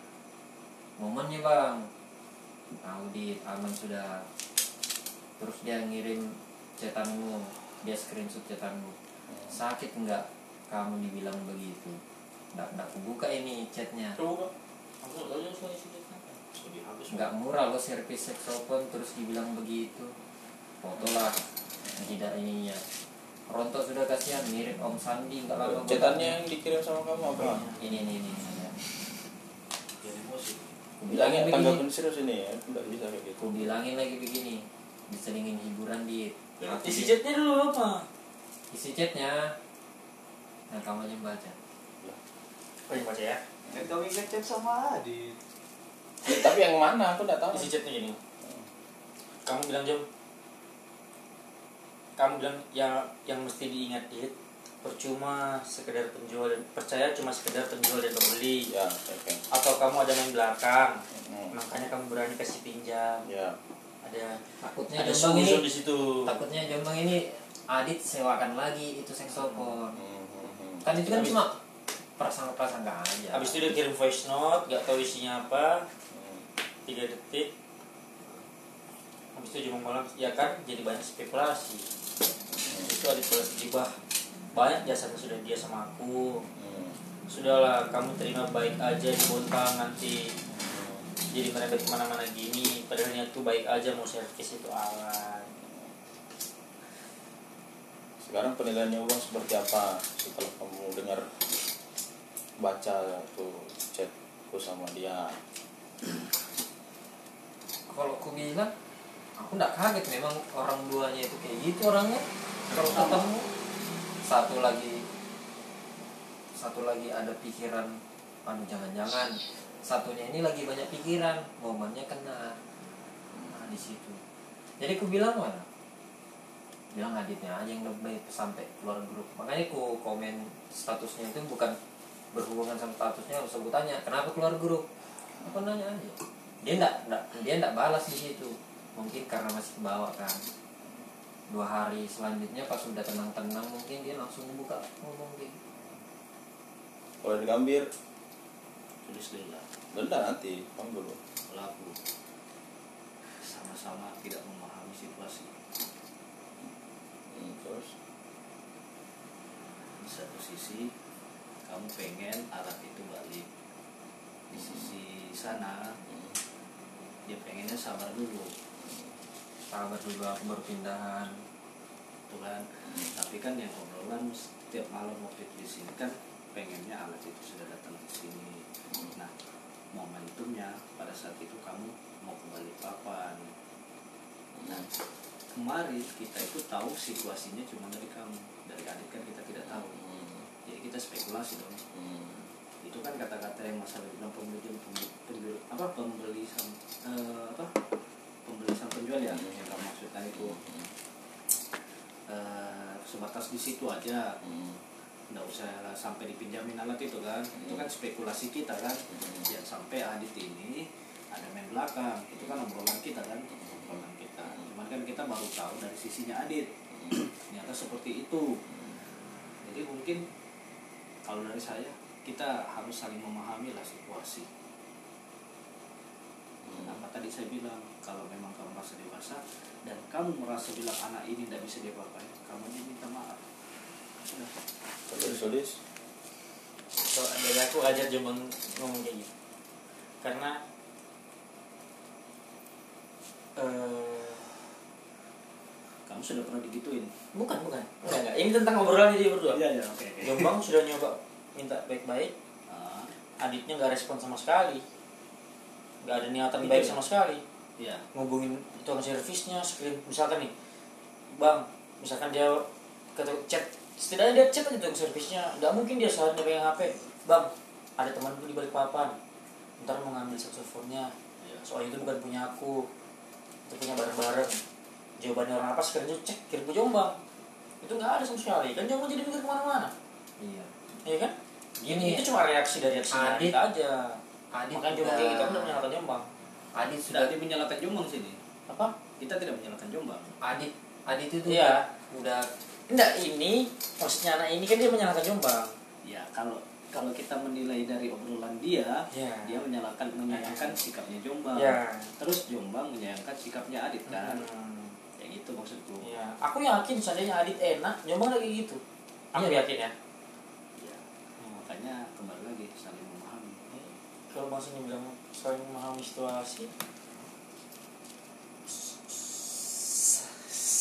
Momennya bang tahu dit aman sudah terus dia ngirim chatanmu dia screenshot chatanmu sakit enggak kamu dibilang begitu? Nggak nggak aku buka ini chatnya. Coba aku nggak isi murah lo servis open terus dibilang begitu. Foto lah. Tidak ininya Ronto sudah kasihan mirip Om Sandi nggak lama cetannya yang dikirim sama kamu apa? Ini ini ini, ini. Bilangin tanggapin serius ini ya nggak bisa kayak gitu. Bilangin lagi begini diselingin hiburan di isi chatnya dulu apa? Isi chatnya. Nah kamu aja yang baca. Oh yang baca ya? Kan kami ngechat sama Adit. tapi yang mana? Aku nggak tahu. Isi chatnya gini. Kamu bilang jam kamu bilang ya yang mesti diingat dit percuma sekedar penjual dan percaya cuma sekedar penjual dan pembeli. Ya oke. Atau kamu ada main belakang Hmm. makanya kamu berani kasih pinjam. Ya. Ada takutnya ada Jombang ini di situ. takutnya Jombang ini Adit sewakan lagi itu seksopon Hmm, hmm, hmm. kan itu kan Habis- cuma prasangka-prasangka aja habis itu dia kirim voice note gak tahu isinya apa. Hmm. tiga detik. Habis itu cuma malam ya kan jadi banyak spekulasi. Itu ada balas gibah banyak jasanya sudah dia sama aku. Hmm. sudahlah kamu terima baik aja di bontang nanti. Jadi merembet ke mana-mana gini padahal niatku baik aja mau servis itu alat. Sekarang penilaiannya uang seperti apa setelah kamu dengar baca tuh chatku sama dia? Kalau aku bilang aku nggak kaget. Memang orang duanya itu kayak gitu orangnya. Kalau ketemu satu lagi satu lagi ada pikiran aduh jangan-jangan satunya ini lagi banyak pikiran momennya kena. Nah di situ. Jadi aku bilang mana? Bilang aditnya aja yang lebih sampai keluar grup. Makanya aku komen statusnya itu bukan berhubungan sama statusnya harus aku tanya kenapa keluar grup? Aku nanya aja. Dia enggak, enggak dia enggak balas di situ. Mungkin karena masih kebawa kan dua hari selanjutnya pas sudah tenang-tenang mungkin dia langsung buka ngomong gitu kalau di Gambir Tulis dulu lah. denda nanti dulu Pelaku sama-sama tidak memahami situasi. Hmm, terus Di satu sisi kamu pengen alat itu balik. Di sisi sana hmm, dia pengennya sabar dulu. Sabar dulu aku baru pindahan Tuh kan. Tapi kan yang obrolan setiap malam waktu itu di sini kan pengennya alat itu sudah datang ke sini. Nah, momentumnya pada saat itu kamu mau kembali papan. Nah, kemarin kita itu tahu situasinya cuma dari kamu, dari adik kan kita tidak tahu. hmm, Jadi kita spekulasi dong. hmm, Itu kan kata-kata yang masalah bilang pembeli pembeli, pembeli apa pembeli sam eh, apa pembeli sam penjual ya yang kamu maksudkan itu. Hmm, eh, sebatas di situ aja. Hmm, nggak usah sampai dipinjamin alat itu kan. Itu kan spekulasi kita kan. Hmm. ya sampai adit ini ada main belakang. Itu kan obrolan kita kan. Obrolan kita. Cuman kan kita baru tahu dari sisinya adit. Ternyata seperti itu. Jadi mungkin kalau dari saya kita harus saling memahami lah situasi Kenapa tadi saya bilang kalau memang kamu merasa dewasa dan kamu merasa bilang anak ini tidak bisa diapa-apain, kamu aja minta maaf. Sudah. tulis tulis so, dari aku ajar cuma ngomong kayak gitu karena eh Kamu sudah pernah digituin? bukan bukan enggak, enggak. ini tentang obrolan dia berdua Iya, iya, oke, oke. Jombang sudah nyoba minta baik-baik Ah, adiknya nggak respon sama sekali nggak ada niatan baik sama sekali. Iya. ngubungin tukang servisnya screen misalkan nih bang misalkan dia kata chat. Setidaknya dia chat aja tukang servisnya. Nggak mungkin dia sehari dia pegang hp bang ada temanku di balik papan. Ntar mau ngambil saksofonnya Iya. soalnya itu bukan punya aku. Itu punya bareng-bareng. Jawabannya orang apa sekarang cek kirim ke Jombang. Itu nggak ada sama sekali. Kan Jombang jadi mikir ke mana-mana. Iya. Ya kan? Gini, itu cuma reaksi dari reaksi Adit- aja Adit makanya Jombang udah- kayak gitu kan udah menyalahkan Jombang Adit Sudah dia menyalahkan Jombang sini. apa Kita tidak menyalahkan Jombang. Adit Adit itu Iya. udah enggak ini maksudnya anak ini kan dia menyalahkan Jombang Ya kalau kalau kita menilai dari obrolan dia, Iya. dia menyalahkan menyayangkan sikapnya Jombang. Iya. Terus Jombang menyayangkan sikapnya Adit kan. Hmm. Kayak gitu maksudku. ya aku yakin seandainya Adit enak Jombang lagi gitu aku Iya. yakin ya Ya. Makanya kembali lagi saling memahami. Kalau ini bilang saling memahami situasi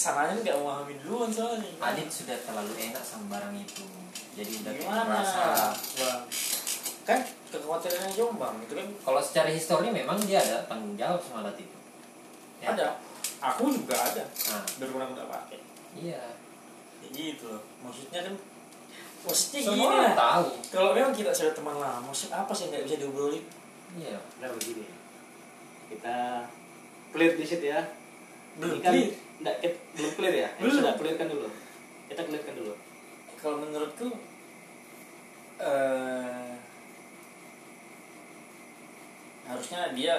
sananya nggak memahami duluan soalnya. Adit sudah terlalu enak sama barang itu. Jadi udah gimana? merasa bang kan kekhawatirannya Jombang itu kan kalau secara histori memang dia ada tanggung jawab sama alat itu. Ya. ada. Aku juga ada. Nah baru nggak pakai. Iya. Ya gitu loh. Maksudnya kan maksudnya semua gini lah tahu kalau memang kita sudah teman lama maksud apa sih yang nggak bisa diobrolin iya Nah begini. Kita clear di situ ya. belum kan clear. enggak, kita- belum clear ya? Belum. sudah clearkan dulu. Kita clearkan dulu. kalau menurutku eh harusnya dia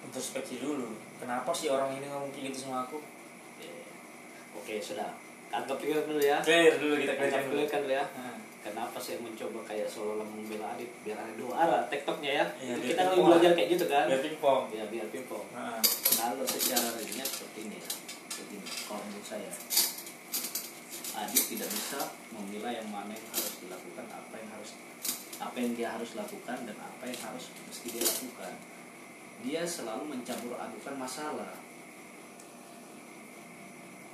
introspeksi dulu kenapa sih orang ini ngomong kayak gitu sama aku Oke, sudah. Anggap clear dulu ya. clear dulu kita clear dulu dulu ya. Nah, Kenapa saya mencoba kayak seolah-olah membela Adit biar ada dua arah tektoknya ya? Itu biar kita lagi pingpong belajar kayak gitu kan? biar pingpong Ya biar pingpong. Nah, Kalau secara realinya seperti ini ya. Seperti ini. Kalau menurut saya, Adit tidak bisa memilah yang mana yang harus dilakukan, apa yang harus apa yang dia harus lakukan dan apa yang harus mesti dia lakukan. Dia selalu mencampur adukan masalah.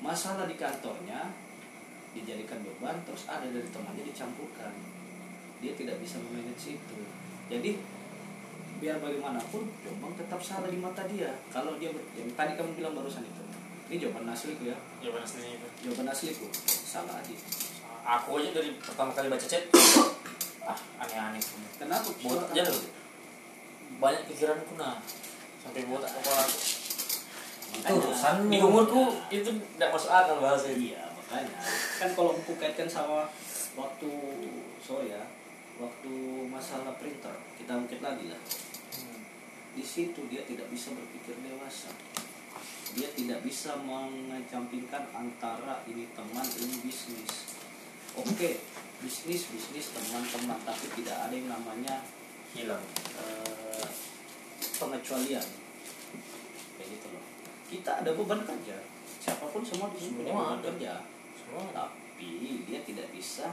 Masalah di kantornya dijadikan beban, terus ada dari temannya dicampurkan. Dia tidak bisa memanage itu. Jadi biar bagaimanapun Jombang tetap salah di mata dia. Kalau dia yang tadi kamu bilang barusan itu ini jawaban asliku ya. Jawaban aslinya itu. Jawaban asliku salah Adit aku aja dari pertama kali baca chat ah aneh-aneh kenapa? Buat aja loh banyak pikiranku nah. Sampai buat kepala aku itu urusanmu. di umurku itu tidak masuk akal bahasa iya makanya. Kan kalau aku kaitkan sama waktu sorry ya waktu masalah printer kita ungkit lagi lah. Di situ dia tidak bisa berpikir dewasa. Dia tidak bisa mengecampingkan antara ini teman ini bisnis. Oke bisnis bisnis teman-teman tapi tidak ada yang namanya hilang. eh, pengecualian. Kayak gitu loh kita ada beban kerja. Siapa pun semua di sini. Punya beban ada. kerja. Semua tapi dia tidak bisa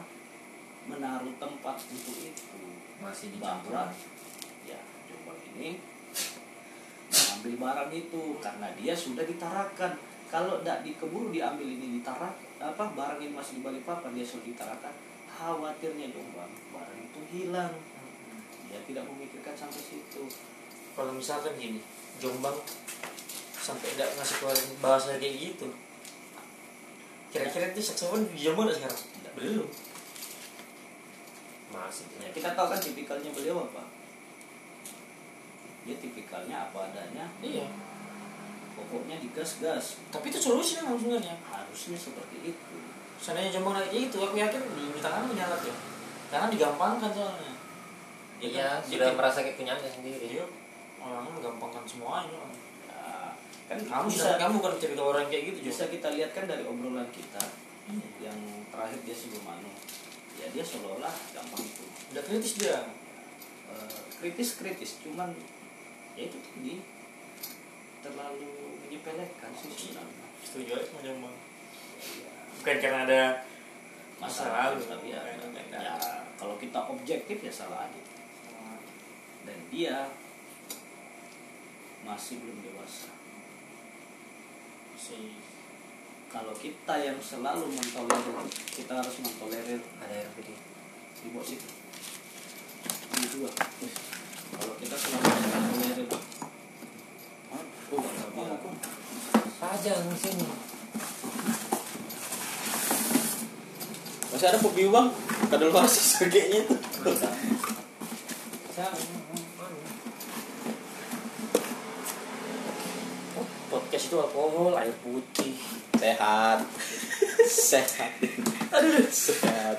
menaruh tempat untuk itu. Masih bahwa dicampur ya Jombang ini mengambil barang itu karena dia sudah ditarakan. Kalau tidak dikeburu diambil ini ditarak apa barang ini masih di balik papan dia sudah ditarakan. Khawatirnya Jombang barang itu hilang. Dia tidak memikirkan sampai situ. Kalau misalkan gini Jombang sampai tidak ngasih keluar bahasa kayak gitu. Kira-kira itu saksofon di nggak sekarang? Tidak. belum. Masih. Ya kita tahu kan tipikalnya beliau apa? Dia tipikalnya apa adanya. Iya. Pokoknya digas-gas. Tapi itu solusi memang sebenarnya. Harusnya seperti itu. Seandainya Jombang lagi itu aku yakin di tangan menyala ya. Karena digampangkan soalnya. Iya kan? sudah merasa kayak punyanya sendiri. Iya. Orangnya menggampangkan semuanya ya, kan kamu bisa kamu bukan cerita orang kayak gitu bisa juga kita lihat kan dari obrolan kita. Yang terakhir dia sebelum anu ya dia seolah-olah gampang itu. Udah kritis dia. Eh, kritis kritis. Cuman ya itu tadi. Terlalu menyepelekan sih sebenarnya. Setuju aja sama Jombang ya, bukan karena ada masalah lalu tapi ya, karena- ya kalau kita objektif ya salah aja. Dan dia masih belum dewasa si kalau kita yang selalu mentolerir kita harus mentolerir ada RPD di bawah situ dua kalau kita ini itu Oh, apa aku? Pajang sini. Masih ada pembiu bang? Kadal luar kayaknya itu. Oh, podcast itu alkohol air putih. Sehat. Sehat. Aduh, sehat.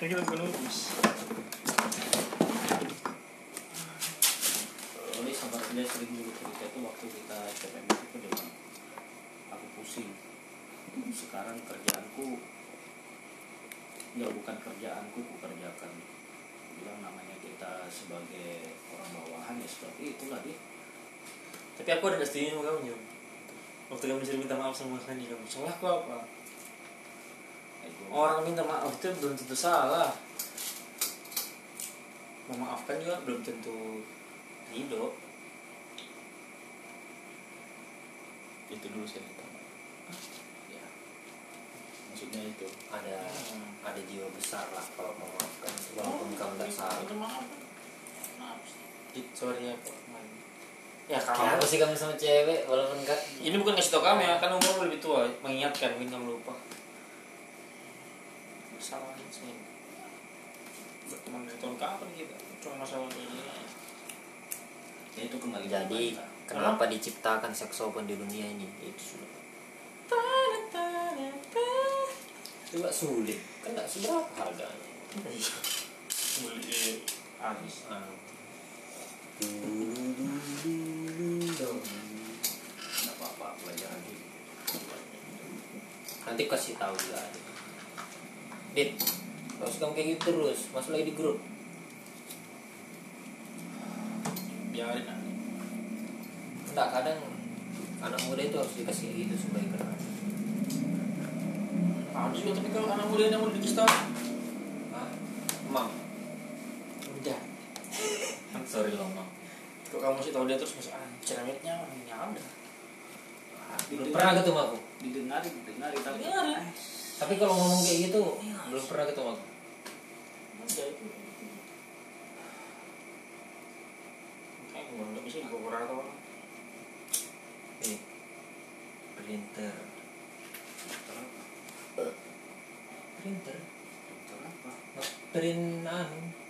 kita bukan urus Oli sama dia sering dulu cerita itu waktu kita CPM itu bilang aku pusing. Sekarang kerjaanku ya bukan kerjaanku ku kerjakan. Bilang namanya kita sebagai orang bawahan ya seperti itulah dia tapi aku ada setuju sama kamu Jom waktu kamu disuruh minta maaf sama Hani kamu salahku apa itu orang minta maaf itu belum tentu salah memaafkan juga belum tentu ridho Itu dulu saya minta maaf. Ya, Maksudnya itu. ada ada jiwa besar lah kalau memaafkan walaupun kamu nggak salah. Dit, sorry ya Pak. Ya kamu sih kamu sama cewek walaupun nggak. Ini bukan kasih tau kamu ya kan umur lebih tua mengingatkan mungkin kamu lupa. Masalah sih. Berteman dari tahun kapan kita? Cuma masalah ini. Ya itu kembali ke jadi kenapa diciptakan saksofon di dunia ini? Itu sudah. Nggak sulit. Kan nggak seberapa harganya. Beli habis. Ah. Nggak apa-apa pelajaran hidup nanti kasih tahu juga dit terus kamu kayak gitu terus masuk lagi di grup. Biarin aja enggak kadang anak muda itu harus dikasih kayak gitu supaya kenal ada juga tapi kalau anak muda yang mau dikasih tau mam udah. Sorry lo mam kalau kamu sih tahu dia terus masuk ah ceramiknya orangnya ada. Belum pernah ketemu aku. didengari didengari tapi eh, tapi kalau ngomong kayak gitu belum pernah ketemu aku. Bisa gue kurang eh printer. Printer kenapa print anu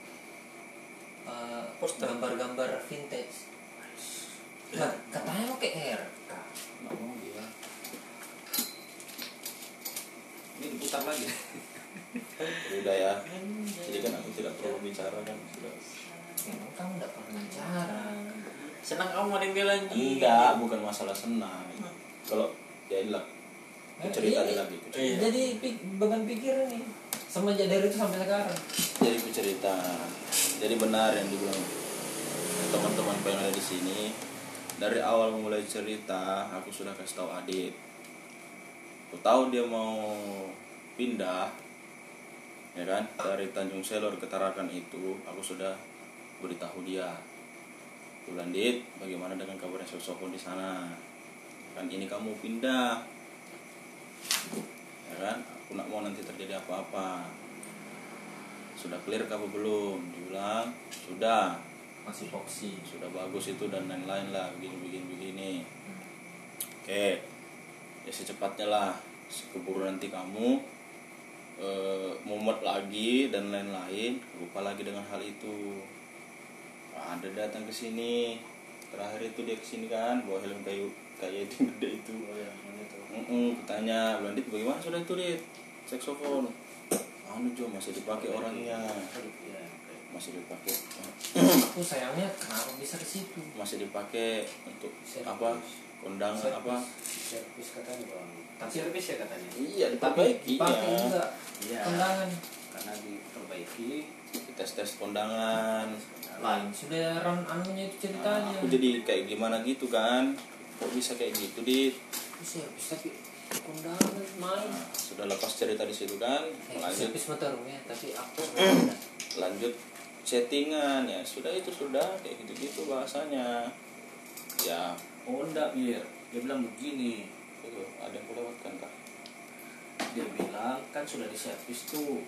Poster. gambar-gambar vintage nah katanya pakai air nggak mau dia ini diputar lagi Udah ya. Jadi kan aku tidak perlu bicara kan sudah. memang kamu nggak pernah bicara senang kamu ada yang anjing Enggak, bukan masalah senang. Kalau ya inilah aku cerita Iya. lagi. Iya. jadi beban pikir nih semenjak dari itu sampai sekarang Jadi aku cerita. Jadi benar yang dibilang teman-teman yang ada di sini. Dari awal mulai cerita, aku sudah kasih tahu Adit. Aku tahu dia mau pindah, ya kan? Dari Tanjung Selor ke Tarakan itu, aku sudah beritahu dia. Bulan Dit, bagaimana dengan kabarnya saksofon di sana? Kan ini kamu pindah, ya kan? Aku nak mau nanti terjadi apa-apa. Sudah clear kamu belum? Dibilang sudah. Masih foksi sudah bagus itu dan lain-lain lah. Begini begini begini. Oke. Ya secepatnya lah. Keburu nanti kamu eh, mumet lagi dan lain-lain. Lupa lagi dengan hal itu. Ada datang ke sini. Terakhir itu dia ke sini kan bawa helm kayu kayu itu gede itu. Oh ya Mm-mm, tanya Blandit bagaimana sudah itu dit? Saksofon. Anu Jo masih dipakai orangnya. Ya masih dipakai. Aku sayangnya kenapa bisa ke situ? Masih dipakai untuk apa? Kondangan apa? Servis katanya bang. Servis ya katanya? Iya diperbaiki dipakai ya juga Iya. kondangan. Karena diperbaiki tes tes kondangan. Lain sudah ran anunya itu ceritanya. Aku jadi kayak gimana gitu kan? Kok bisa kayak gitu dit servis tapi kondangan main. Sudah lepas cerita di situ kan? Lanjut. servis ya tapi aku lanjut settingan ya. Sudah itu sudah kayak gitu gitu bahasanya. Ya oh enggak mir dia bilang begini. Itu ada yang kulewatkan kah dia bilang kan sudah diservis tuh.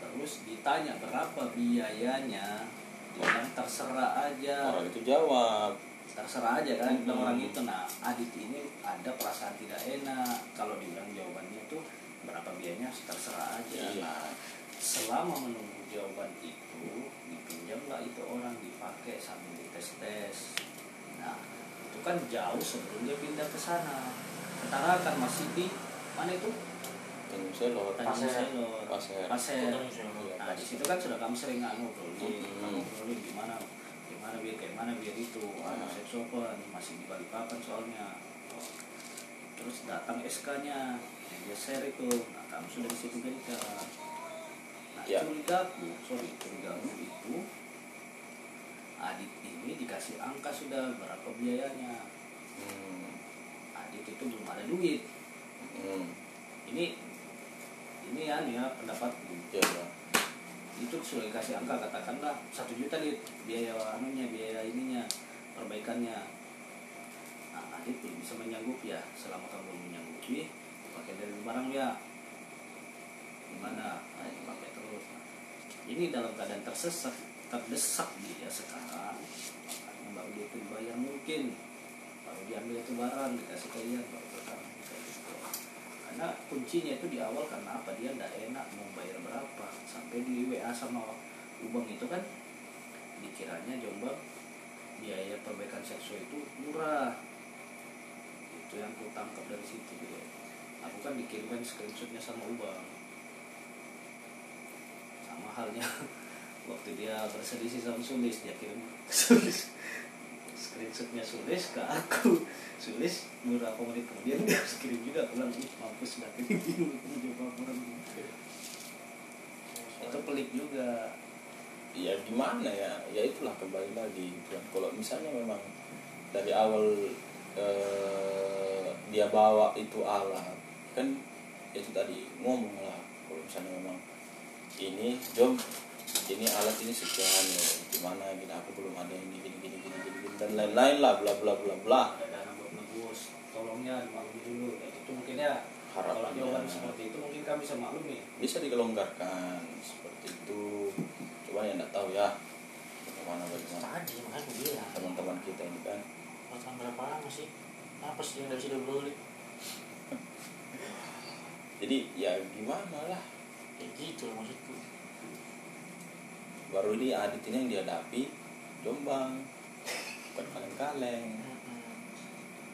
Terus ditanya berapa biayanya? Dia bilang terserah aja. Orang itu jawab terserah aja kan Hmm. orang itu nah Adit ini ada perasaan tidak enak kalau dibilang jawabannya itu berapa biayanya terserah aja Iya. nah selama menunggu jawaban itu dipinjamlah itu orang dipakai sambil dites tes nah itu kan jauh sebelum dia pindah ke sana ketarakan masih di mana itu Tanjung Selor Tanjung Pasir. Selor Pasir. Pasir. Iya, Nah di situ kan sudah kamu sering anu ngobrolin, Hmm. ngobrolin gimana, gimana biar kayak mana biar itu, Hmm. seksopan masih di Balikpapan soalnya. Terus datang SK-nya, yang dia share itu, nah kamu sudah di situ gencar. Nah Ya. curigaku, sorry curigaku itu Adit ini dikasih angka sudah berapa biayanya. Hmm. Adit itu belum ada duit. Hmm. Ini ini ya, nih ya pendapatku. Ya, ya. Itu sudah dikasih angka katakanlah satu juta dit. Biaya anunya biaya ininya perbaikannya. Nah Adit belum bisa menyanggup ya selama kamu belum menyanggupi pakai dari barang ya gimana? Nah, pakai terus. Nah, ini dalam keadaan tersesat terdesak dia sekarang baru dia itu dibayar mungkin. Baru diambil itu barang dikasih kalian baru karena kuncinya itu di awal karena apa? Dia tidak enak mau bayar berapa. Sampai di WA sama Ubang itu kan dikiranya Jombang biaya perbaikan seksual itu murah. Itu yang ku tangkap dari situ dia aku kan dikirimkan screenshotnya sama Ubang. Sama halnya. Waktu dia berselisih sama Sulis dia kirim Sulis screenshotnya Sulis ke aku. Sulis beberapa menit kemudian dia kirim juga aku bilang ih mampus dah ini bingung mencoba orang itu pelik juga. Ya gimana ya? Ya itulah kembali lagi kalau misalnya memang dari awal eh, dia bawa itu alat kan itu tadi ngomong lah. Kalau misalnya memang ini job ini alat ini sekian ya. Gimana gini aku belum ada gini gini, gini dan lain-lain lah bla bla bla bla. Ada dana buat nebus tolongnya dimaklumi dulu. Ya, itu mungkin ya kalau jawaban seperti itu mungkin kami bisa maklumi. Bisa dikelonggarkan seperti itu. Coba ya nggak tahu ya bagaimana bagaimana. Tadi makanya bilang teman-teman kita ini kan. Pacaran berapa lama sih? Apa sih yang dari situ dulu jadi ya gimana lah. Kayak gitu maksudku. Baru ini Adit ini yang dihadapi Jombang bukan kaleng-kaleng.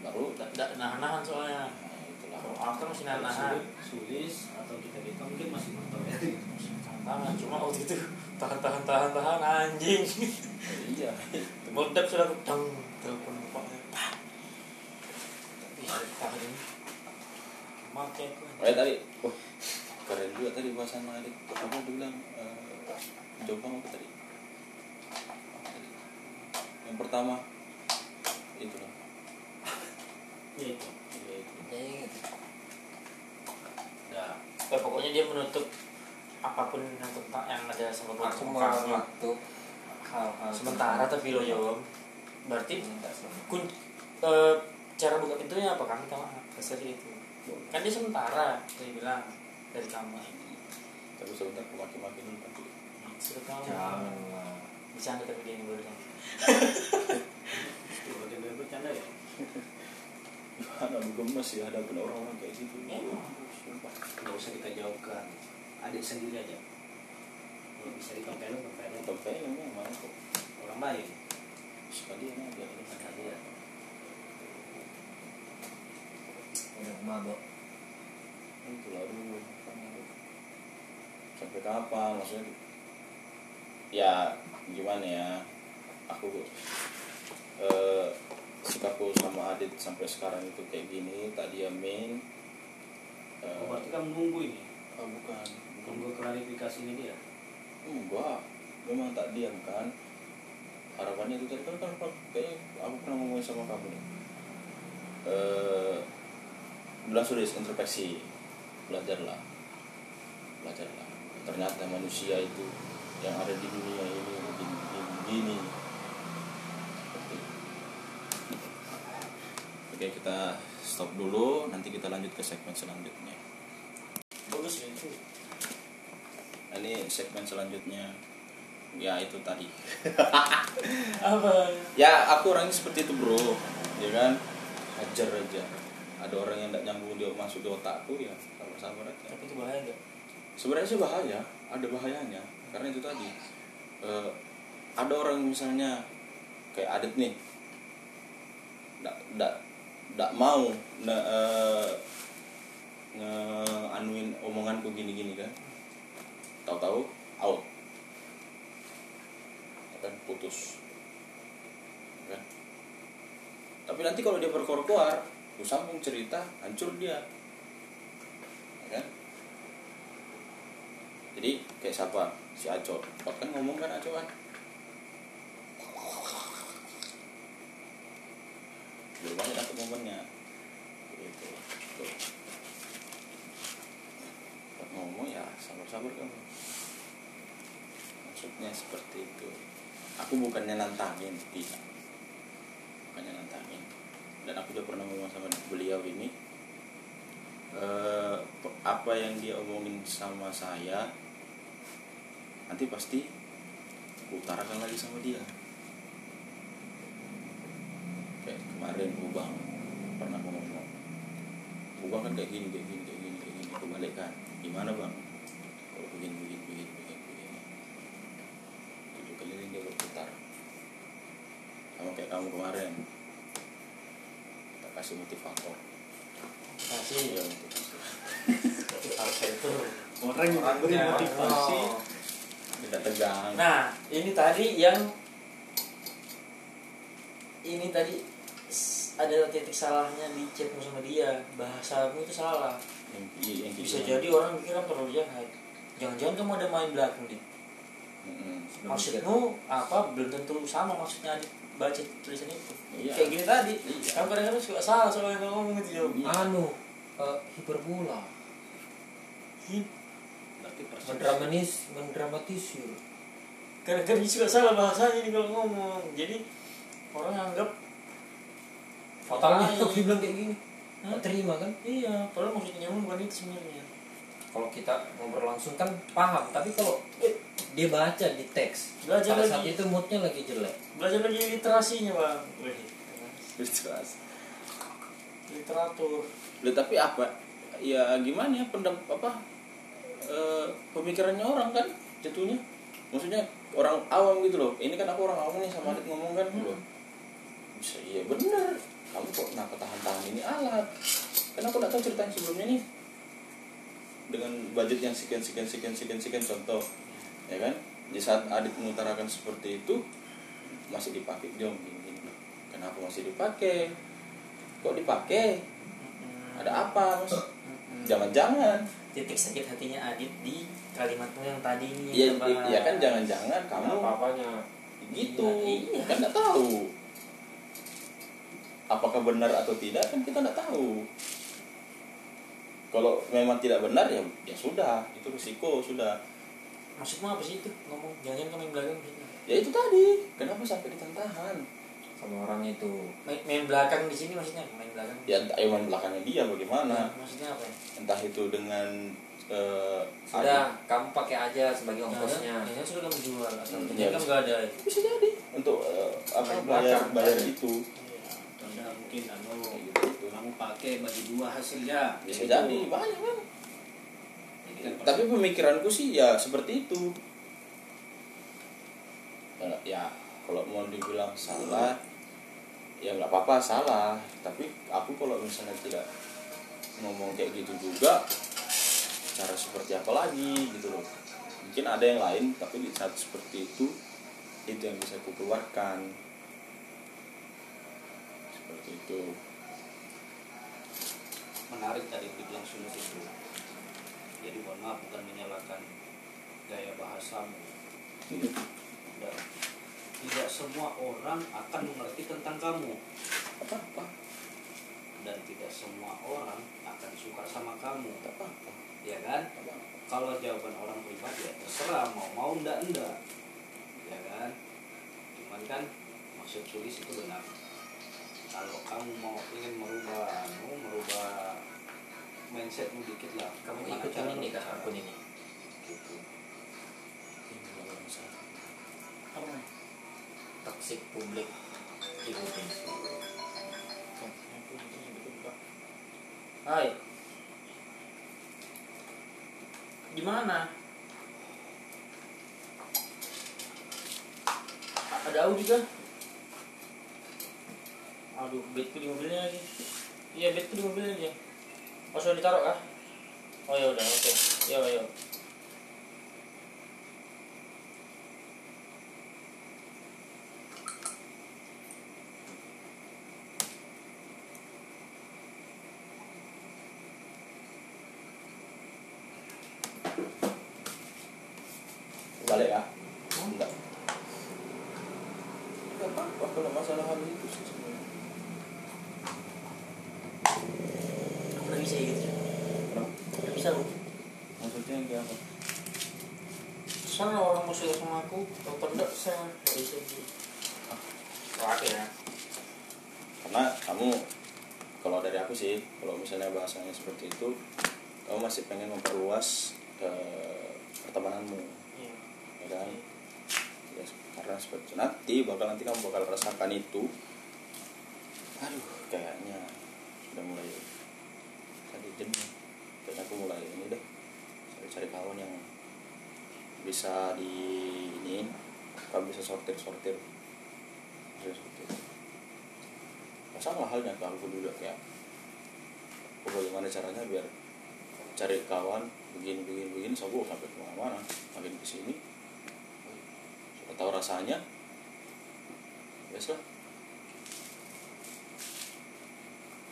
Baru tidak tidak nahan-nahan soalnya. Nah, itulah. Kalau kan masih nahan-nahan. sulis atau kita kita mungkin masih mantap ya. Tahan cuma waktu itu tahan tahan tahan tahan anjing. Iya. Meledak sudah dang telepon bapaknya Pak. tapi tahan ini. Oh, ya tadi. Wah keren juga tadi bahasan apa dia bilang eh, Jombang apa tadi Apa tadi? Yang pertama itu lah ya itu. Iya, itu. ya gitu. Nah Eh, pokoknya dia menutup apa pun yang tentang yang ada sama aku hal-hal sementara tapi lo Yom berarti sama kun eh, cara buka pintunya apa? Kami sama kasar itu? Kan dia sementara dia bilang dari kamar tapi sebentar aku maki-maki dulu kan sudah kamu. Jangan. lah bercanda tapi dia yang itu bagian dari bercanda ya? Gimana lu gemes ya hadapin orang-orang kayak gitu. Emang. sumpah. Nggak usah kita jauhkan. Adik sendiri aja. Kalau bisa dikompelin kompelin Tempe memang mana kok. Orang lain. Sekalian aja. Ini sekalian udah mabok. Itu lah aduh sampai kapan maksudnya? Ya gimana ya? Aku eh, sikapku sama Adit sampai sekarang itu kayak gini tak diamin. Eh, oh, berarti kamu nunggu ini? Oh, bukan. Nunggu klarifikasi ini dia enggak memang tak diam kan? Harapannya itu tadi kan kan kan- kayaknya aku pernah ngomong sama kamu nih. Eh bilang sudah introspeksi belajarlah. Belajarlah. Ternyata manusia itu yang ada di dunia ini begini. Oke kita stop dulu. Nanti kita lanjut ke segmen selanjutnya. Bagus ya itu Nah, ini segmen selanjutnya. Ya itu tadi. Apa? Ya aku orangnya seperti itu bro. Ya kan? Hajar aja. Ada orang yang tidak nyambung dia masuk di otakku ya sabar sabar aja. Tapi itu bahaya nggak? Sebenarnya sih bahaya. Ada bahayanya. Karena itu tadi eh, ada orang misalnya kayak adit nih. Ndak ndak ndak mau ndak eh, ngeanuin omonganku gini-gini kan. Tahu-tahu out. Kan putus. Kan? tapi nanti kalau dia berkoar-koar aku sambung cerita hancur dia. Ya kan? Jadi kayak siapa? Si Aco. Kan ngomong kan Aco kan belum aja dapet momennya. Tuh. Buat ngomong ya sabar-sabar kamu maksudnya seperti itu. Aku bukannya nantangin tidak. Bukannya nantangin. Dan aku juga pernah ngomong sama beliau ini eh, apa yang dia omongin sama saya nanti pasti aku utarakan lagi sama dia kayak kemarin Ubang pernah ngomong Ubang kan kayak gini kayak gini kayak gini kayak gini aku balikkan gimana bang? Kalau begini begini begini begini begini. Tujuh keliling dia berputar. Sama kayak kamu kemarin. Kita kasih motivator. Kasih. Ya motivasi. Itu Orang yang beri motivasi. Oh. tidak tegang. Nah, ini tadi yang ini tadi ada titik salahnya di chatmu sama dia. Bahasamu itu salah. yang, yang Bisa gimana? jadi orang mikir kamu terlalu jahat. Jangan-jangan kamu ada main belakang di. Mm-mm. Maksudmu apa? Belum tentu sama maksudnya Adit baca tulisan itu. Iya. Kayak gini tadi. Iya. Kamu kadang-kadang suka salah soal yang kamu ngomong itu jawab. Iya. anu eh, hiperbola persis mendramatis mendramatisir Kadang-kadang suka salah bahasanya ini kalau ngomong. Jadi orang anggap fatalnya lain. tuh dibilang kayak gini Hah? terima kan Iya, padahal maksudnya nyambung bukan itu sebenarnya. kalau kita ngobrol langsung kan paham tapi kalau eh, dia baca di teks Belajar pada saat lagi. itu moodnya lagi jelek Belajar lagi literasinya, Bang. Wih, Jelas. literatur. Loh, tapi apa ya gimana ya pendam apa eh, pemikirannya orang kan jatuhnya maksudnya orang awam gitu loh ini kan aku orang awam nih sama Adit ngomong kan loh bisa iya bener kamu kok kenapa tahan-tahan ini? Alat. Kan aku nggak tahu ceritanya sebelumnya nih. Dengan budget yang sekian sekian sekian sekian sekian contoh ya kan? Di saat Adit mengutarakan seperti itu masih dipakai. Jom gini, gini. kenapa masih dipakai? Kok dipakai? Ada apa? Mas jangan-jangan. Titik sakit hatinya Adit di kalimatmu yang tadi ini Iya, iya kan jangan-jangan kamu apa-apanya. gitu. Iya. Kan nggak tahu. Apakah benar atau tidak kan kita nggak tahu. Kalau memang tidak benar ya ya sudah, itu risiko sudah. Maksudmu apa sih itu ngomong jangan kamu yang belakang. Ya itu tadi, kenapa sampai ditahan-tahan? sama orang itu Main, main belakang di sini maksudnya main belakang. Ya entah emang belakangnya dia bagaimana. Maksudnya apa ya? Entah itu dengan eh, sudah kamu pakai aja sebagai ongkosnya jangan sudah kamu jual atau Hmm, iya. kamu nggak ada. bisa jadi untuk eh, apa Main bayar bayar itu. Mungkin anu gitu. kamu pakai bagi dua hasilnya Bisa Gitu. jadi banyak kan. Tapi pemikiranku sih ya seperti itu ya, ya kalau mau dibilang salah ya nggak apa-apa salah tapi aku kalau misalnya tidak ngomong kayak gitu juga cara seperti apa lagi gitu loh mungkin ada yang lain tapi di saat seperti itu itu yang bisa aku keluarkan seperti itu. Menarik tadi dibilang sulit itu. Jadi mohon maaf bukan menyalahkan gaya bahasamu. Dan tidak semua orang akan mengerti tentang kamu. Apa apa dan tidak semua orang akan suka sama kamu. Apa apa ya kan? Kalau jawaban orang pribadi ya terserah mau mau ndak ndak. Ya kan? Cuman kan maksud tulis itu benar kalau kamu mau ingin merubah anu merubah mindsetmu dikit lah. Kamu ikutin ini kah akun ini. Gitu. Apa toxic public ikutin Hai. Gimana? Ada audio juga? Aduh, bedku di mobilnya lagi. Iya, bedku di mobilnya aja. Oh, sudah ditaruh kah? Oh ya udah, oke. Yo yo. balik ya enggak enggak apa-apa kalau masalah hal itu sih sebenarnya Aku udah bisa gitu. Kenapa? Udah bisa lu. maksudnya yang kayak apa Sana orang mau suka sama aku, kalau tidak saya nggak bisa gitu. Wah, ya. karena kamu kalau dari aku sih kalau misalnya bahasanya seperti itu kamu masih pengen memperluas eh, pertemananmu Iya. ya kan? Ya, karena seperti nanti bakal nanti kamu bakal rasakan itu. Aduh kayaknya sudah mulai tadi jenuh. Kayaknya aku mulai ini deh cari-cari kawan yang bisa di ini kamu bisa sortir sortir bisa sortir. Nah, sama halnya kalau aku juga kayak aku bagaimana caranya biar cari kawan begini begini begini so aku sampai ke mana-mana makin ke sini. Sudah tahu rasanya biasa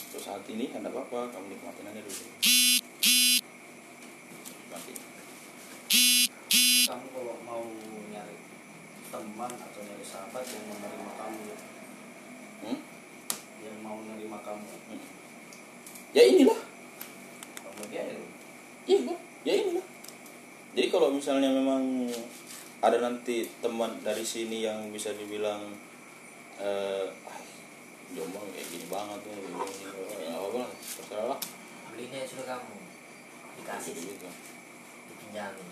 untuk saat ini anda apa-apa kamu nikmatin aja dulu. Nanti kamu kalau mau nyari teman atau nyari sahabat yang menerima kamu hmm? yang mau menerima kamu. Ya inilah. Kamu dia ya. Iya ya jadi kalau misalnya memang ada nanti teman dari sini yang bisa dibilang eh jombang kayak gini banget ya gini, gini, ya apa lah terserah lah. Belinya sudah kamu. Dikasih sih. gitu dipinjamin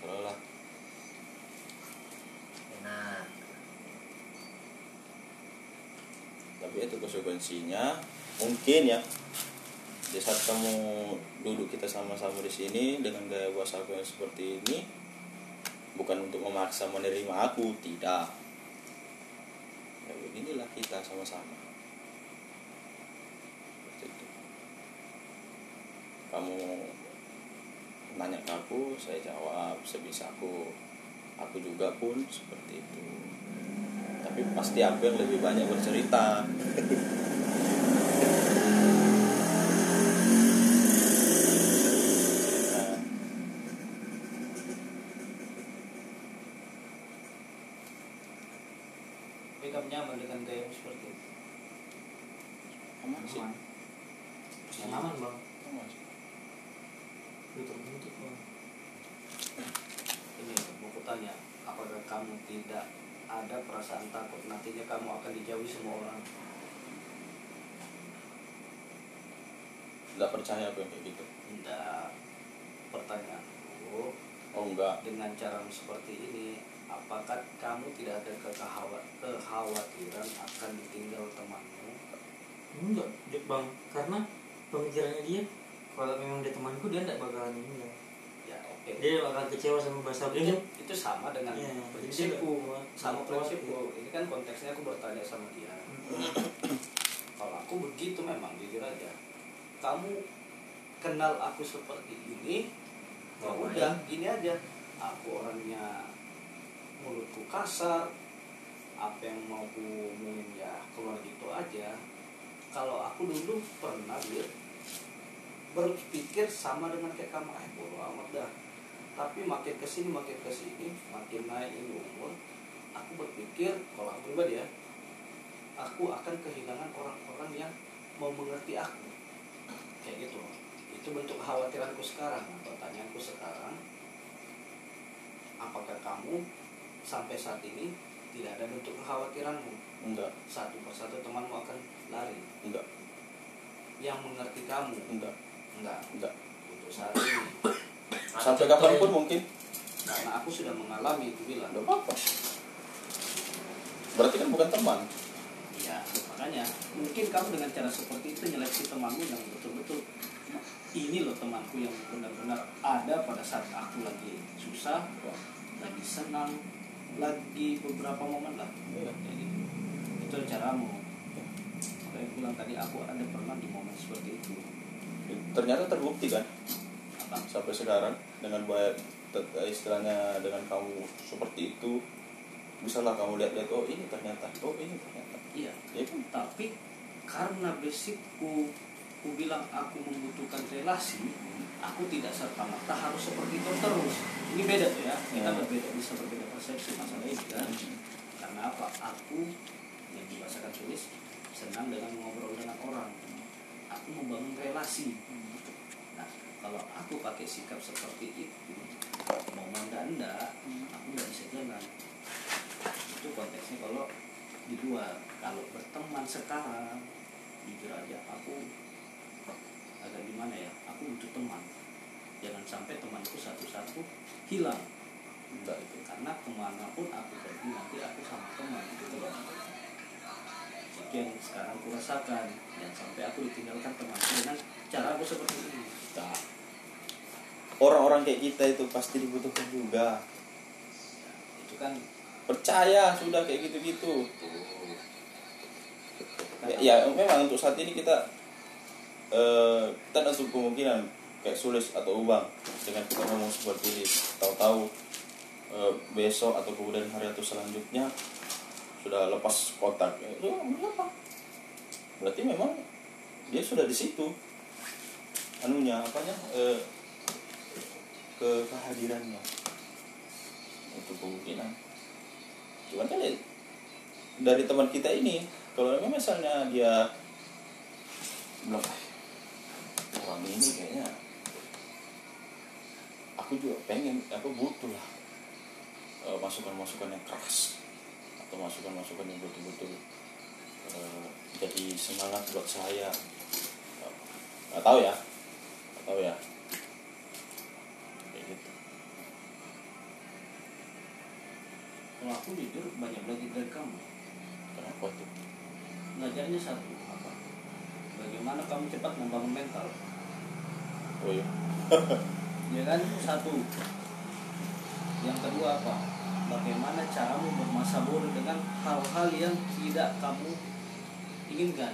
terserah lah. Enak tapi itu konsekuensinya mungkin ya di saat kamu duduk kita sama-sama di sini dengan gaya bahasa aku yang seperti ini bukan untuk memaksa menerima aku tidak. Ya beginilah kita sama-sama. Kamu nanya ke aku saya jawab sebisa aku. Juga pun seperti itu. Tapi pasti aku yang lebih banyak Bercerita. tapi kamu nyaman dengan gaya seperti itu aman sih Aman. Yang aman bang. aman sih Udah terbentuk bang. ini buku tanya apakah kamu tidak ada perasaan takut nantinya kamu akan dijauhi semua orang nggak percaya aku yang kayak gitu. Tidak pertanyaanku oh enggak dengan cara seperti ini apakah kamu tidak ada kekhawa- kekhawatiran akan ditinggal temanmu? Enggak, Jok, bang. Karena pemikirannya dia, kalau memang dia temanku dia tidak bakalan ini ya. ya oke. Dia bakal kecewa sama bahasa itu, dia. itu sama dengan Iya, prinsipku. sama prinsipku. ini kan konteksnya aku bertanya sama dia. Kalau aku begitu memang jujur aja kamu kenal aku seperti ini ya Oh, udah gini aja. Aku orangnya mulutku kasar apa yang mau ku omongin ya keluar gitu aja. Kalau aku dulu pernah lihat berpikir sama dengan kayak kamu. Eh bodo amat dah. Tapi makin ke sini makin ke sini makin naik ini umur aku berpikir kalau aku pribadi ya aku akan kehilangan orang-orang yang mau mengerti aku kayak gitu. Itu bentuk kekhawatiranku sekarang. Pertanyaanku sekarang apakah kamu sampai saat ini tidak ada bentuk kekhawatiranmu? Enggak. Satu persatu temanmu akan lari. Enggak. Yang mengerti kamu? Enggak. Enggak. Enggak. Untuk saat ini. Sampai kapan pun mungkin. Karena aku sudah mengalami itu bilang apa-apa. Berarti kan bukan teman makanya mungkin kamu dengan cara seperti itu nyeleksi temanmu yang betul-betul ini loh temanku yang benar-benar ada pada saat aku lagi susah lagi senang lagi beberapa momen lah. Iya. Kayak gitu. itu caramu. Makanya aku bilang tadi aku ada pernah di momen seperti itu. Ternyata terbukti kan? Apa? Sampai sekarang dengan banyak istilahnya dengan kamu seperti itu misalnya kamu lihat-lihat oh ini ternyata oh ini ternyata iya. Ya kan? Tapi karena basicku ku bilang aku membutuhkan relasi aku tidak serta merta harus seperti itu terus. Ini beda tuh ya. Kita Hmm. berbeda bisa berbeda persepsi masalah ini kan. Karena apa? Aku yang dibahasakan tulis senang dengan ngobrol dengan orang. Aku membangun relasi. Nah kalau aku pakai sikap seperti itu mau anda enggak aku nggak bisa jalan. Itu konteksnya kalau di luar kalau berteman sekarang jujur aja aku agak gimana ya aku butuh teman. Jangan sampai temanku satu-satu hilang. Enggak itu. Karena ke mana pun aku pergi nanti aku sama teman gitu loh. Itu yang sekarang aku rasakan. Jangan sampai aku ditinggalkan temanku dengan cara aku seperti ini. Nah, orang-orang kayak kita itu pasti dibutuhkan juga. Itu kan percaya sudah kayak gitu-gitu. Ya, ya memang untuk saat ini kita eh kita ada kemungkinan kayak sulis atau ubang dengan kita ngomong seperti ini tahu-tahu eh, besok atau kemudian hari atau selanjutnya sudah lepas kontak ya, itu mengapa berarti memang dia sudah di situ. Anunya apanya eh, ke kehadirannya. Untuk kemungkinan cuman kan ya, dari teman kita ini kalau memang misalnya dia "Ah, orang ini kayaknya aku juga pengen aku butuh lah eh, masukan-masukan yang keras atau masukan-masukan yang betul-betul eh, jadi semangat buat saya. Nggak tahu ya nggak tahu ya kayak gitu kalau aku jujur banyak belajar dari kamu. Kenapa tuh? Belajarnya satu apa? Bagaimana kamu cepat membangun mental? Oh iya. Ya kan satu. Yang kedua apa? Bagaimana caramu bermasaburah dengan hal-hal yang tidak kamu inginkan?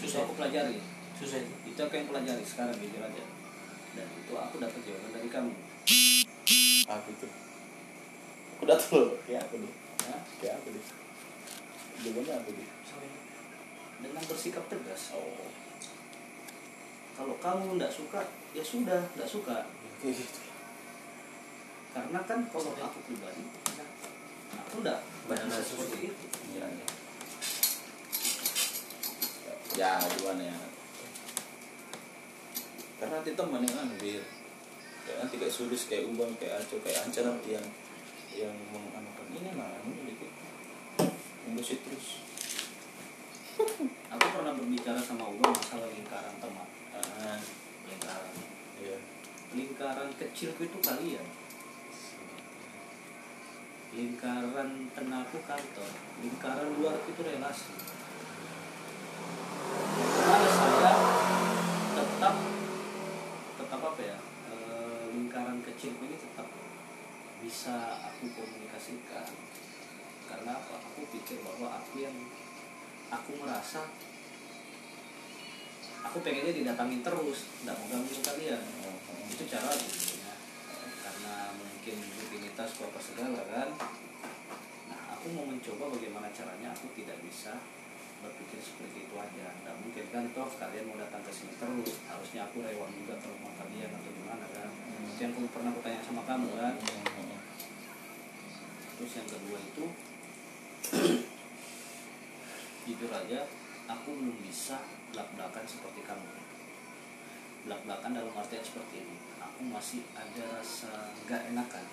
Susah aku pelajari. Susah itu. Aku yang pelajari. Sekarang jujur aja. Dan itu aku dapat jawaban dari kamu. Aku tuh udah tahu kayak aku deh. Ya kayak aku deh. Jawabannya aku deh. Dengan bersikap tegas. Oh. Kalau kamu tidak suka ya sudah tidak suka. Kayak gitu. Karena kan kalau aku pribadi aku tidak Benar-benar seperti itu. Ya ya ya gimana ya. Karena yang ambil. Kayak nanti kayak sulis kayak ubang kayak aco kayak anca nanti yang yang menganukan ini nah ini dikit ngurusin terus. Aku pernah berbicara sama Ubang masalah lingkaran teman. Ah. Lingkaran. Iya. Lingkaran kecilku itu kalian lingkaran tengahku kantor. Lingkaran luar itu relasi. Karena saya tetap tetap apa ya eh, lingkaran kecilku ini tetap bisa aku komunikasikan. Karena apa? Aku pikir bahwa aku yang aku merasa aku pengennya didatangin terus nggak mau ganggu kalian itu cara sebenarnya karena mungkin rutinitas apa segala kan. Nah aku mau mencoba bagaimana caranya aku tidak bisa berpikir seperti itu aja. Nggak mungkin kan toh kalian mau datang ke sini terus. Harusnya aku rewang juga ke rumah kalian atau gimana kan. Itu yang aku pernah aku tanya sama kamu kan terus yang kedua itu jujur aja aku belum bisa belak-belakan seperti kamu. Belak-belakan dalam artian seperti ini aku masih ada rasa nggak enakan.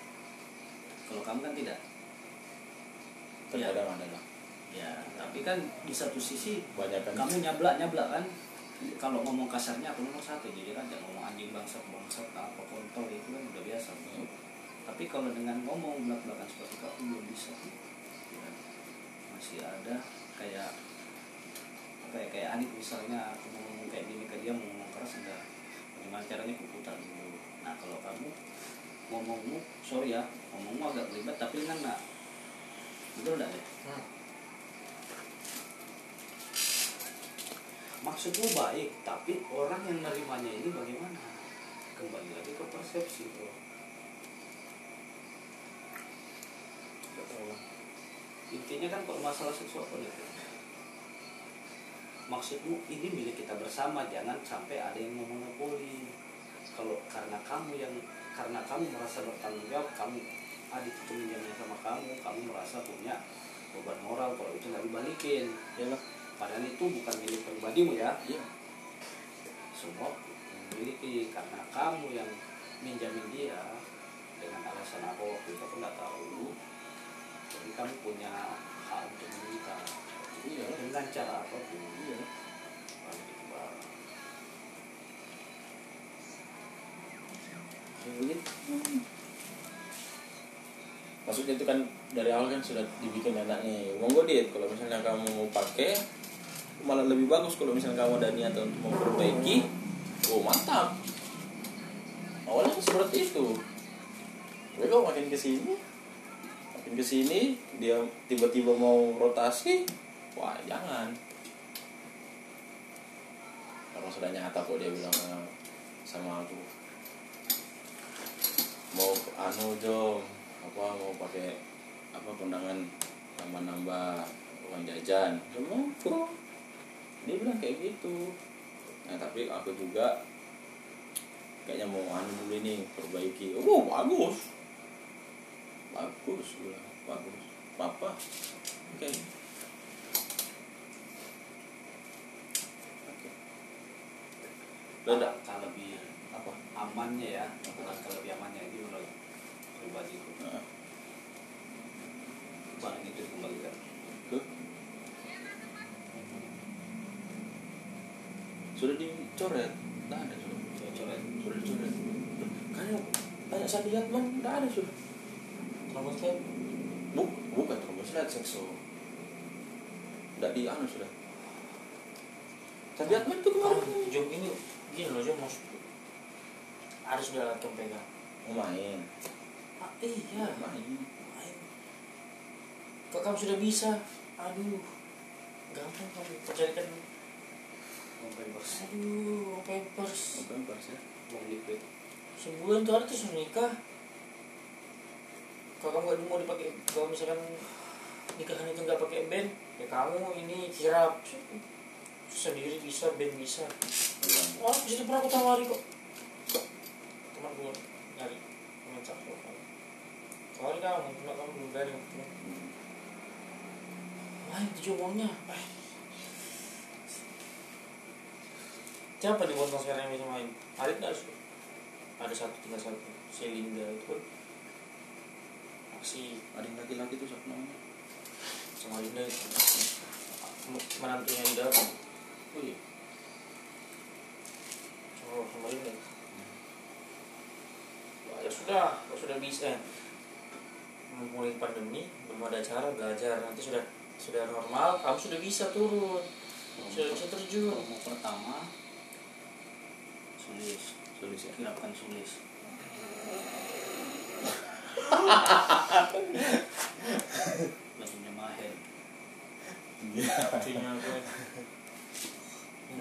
Kalau kamu kan tidak. Terkadang ada lah ya tapi kan di satu sisi banyak kan. kamu nyablak nyablak kan. Kalau ngomong kasarnya aku nomor satu jujur aja ngomong anjing bangsat bangsat apa kontol itu kan udah biasa tapi kalau dengan ngomong belak belakan seperti itu aku belum bisa. Ya. masih ada kayak apa ya kayak Anit misalnya aku mau ngomong kayak gini ke dia mau ngomong keras enggak. Bagaimana caranya aku putar dulu. Nah kalau kamu ngomongmu sorry ya ngomongmu agak berlibat tapi ngena betul enggak deh Hmm. maksudmu baik tapi orang yang nerimanya ini bagaimana? Kembali lagi ke persepsi bro Intinya kan kalau masalah seksual politik maksudmu ini milik kita bersama jangan sampai ada yang memonopoli. Kalau karena kamu yang karena kamu merasa bertanggung jawab kamu adik itu minjamnya sama kamu kamu merasa punya beban moral kalau itu nggak dibalikin. Iyalah. padahal itu bukan milik pribadimu ya. Iya. semua memiliki karena kamu yang minjamin dia dengan alasan apa waktu itu aku nggak tahu jadi kamu punya hak untuk meminta Iya. dengan cara apa pun Iya. Ya. Maksudnya itu kan dari awal kan sudah dibikin enak nih. Monggo dit kalau misalnya kamu mau pakai malah lebih bagus kalau misalnya kamu ada niat untuk memperbaiki. Oh mantap. Awalnya seperti itu. Tapi kok makin ke sini, makin ke sini dia tiba-tiba mau rotasi, wah jangan. Karena sudah nyata kok dia bilang sama aku. Mau anu jom apa mau pakai apa kondangan nambah-nambah uang jajan. Monggo dia bilang kayak gitu. Nah tapi aku juga kayaknya mau anu dulu ini perbaiki. Oh bagus bagus bilang bagus. Papa oke. Oke. Udah, Alangkah lebih apa amannya ya? Alangkah lebih amannya ini menurut pribadiku Nah, barang itu dikembalikan ke? Sudah dicoret? Tidak ada sudah. Saya coret sudah dicoret. Karena tanya saya lihat man tidak ada sudah Trouble Slap. Buk, bukan trombosilat sekso tidak di anu sudah saya lihat man itu Kalau kemarin Jom ini gini loh Jom harus udah alat yang pegang. mau main Ah, iya. main Main. Kok kamu sudah bisa? Aduh. Gampang kamu percarikan. membebas Aduh, papers. bukan pas ya uang liquid Sebulan tuh ada tuh suruh nikah. Kalau kamu gak mau dipakai, kalau misalkan nikahan itu nggak pakai band, ya kamu ini kirap sendiri bisa, band bisa. Oh, di situ pernah aku tawari kok. Teman gue nyari teman cakep. Tawari kamu, cuma kamu belum berani. Wah, itu uangnya. Eh. Siapa di Bontong sekarang yang bisa main? Arif nggak? Ada satu, tinggal satu. Si Linda itu kan aksi ada yang laki-laki tuh siapa namanya sama Linda itu. Menantunya kan? oh iya Oh, sama Linda. Wah, ya sudah, kalau sudah bisa. Mulai pandemi, belum ada cara belajar. Nanti sudah sudah normal, kamu sudah bisa turun. Sudah bisa terjun. mau pertama sulis sulis ya kirapkan sulis lagunya Mahen Artinya apa?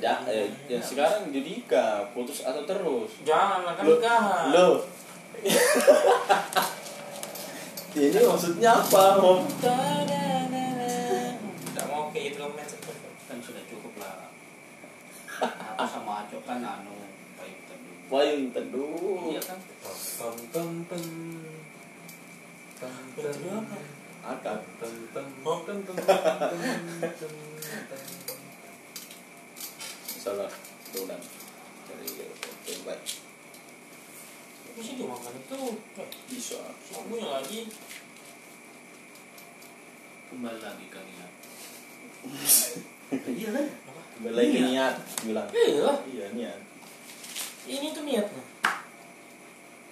ya, eh, ya sekarang Judika putus atau terus Jangan lah kan Loh, nikahan. Loh. ini maksudnya apa om Tidak mau kayak loh men. kan sudah cukup lah aku sama Aco kan anu payung teduh payung teduh iya kan. Teduh apa? pam Oh. salah tulang dari yang baik Mesti dimakan itu. bisa Sambungnya lagi. kembali lagi kalian iya kan kembali lagi Iya. niat bilang Iya iya niat Ini tuh niatnya.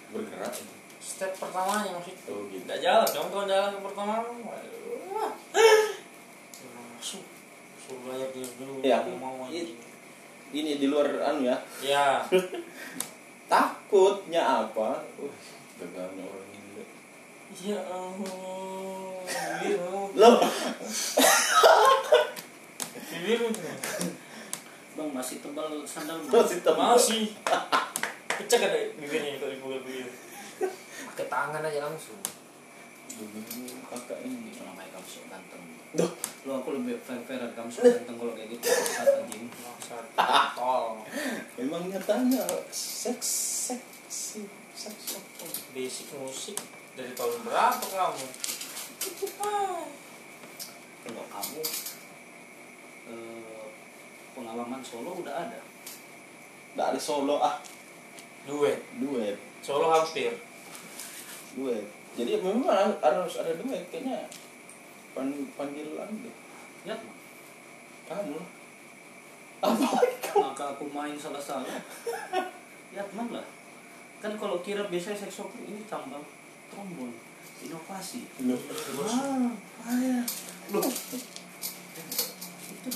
bergerak Step pertamanya maksudnya. oh gitu Nggak jalan, kamu kalau jalan ke pertama. Waduh. masuk. Suruh bayar dia dulu Iya, aku mau anjing ini di luar anu ya. Ya takutnya apa? Uh, gagalnya orang ini ya Allah. Loh. Bibir lu tuh bang masih tebal sandal masih tebal. Masih. Pecah kan bibirnya kalau dipukul bibir pakai tangan aja langsung. Kakak ini namanya kamu sok ganteng? Duh. lo aku lebih fair fairan kamu sok ganteng kalau kayak gitu saat anjing. Tol memang nyatanya seks seksi seks basic musik. Dari tahun berapa kamu? Kalau kamu eh, pengalaman solo udah ada? Dari solo ah. Duet. Duet. Solo hampir duet jadi memang harus- ada duet kayaknya pan panggilan deh. Ya. Kamu. Apa? Kamu. Maka aku main salah salah ya teman lah. Kan kalau kira biasanya seksopil ini tambah trombon inovasi. Ah payah loh. Itu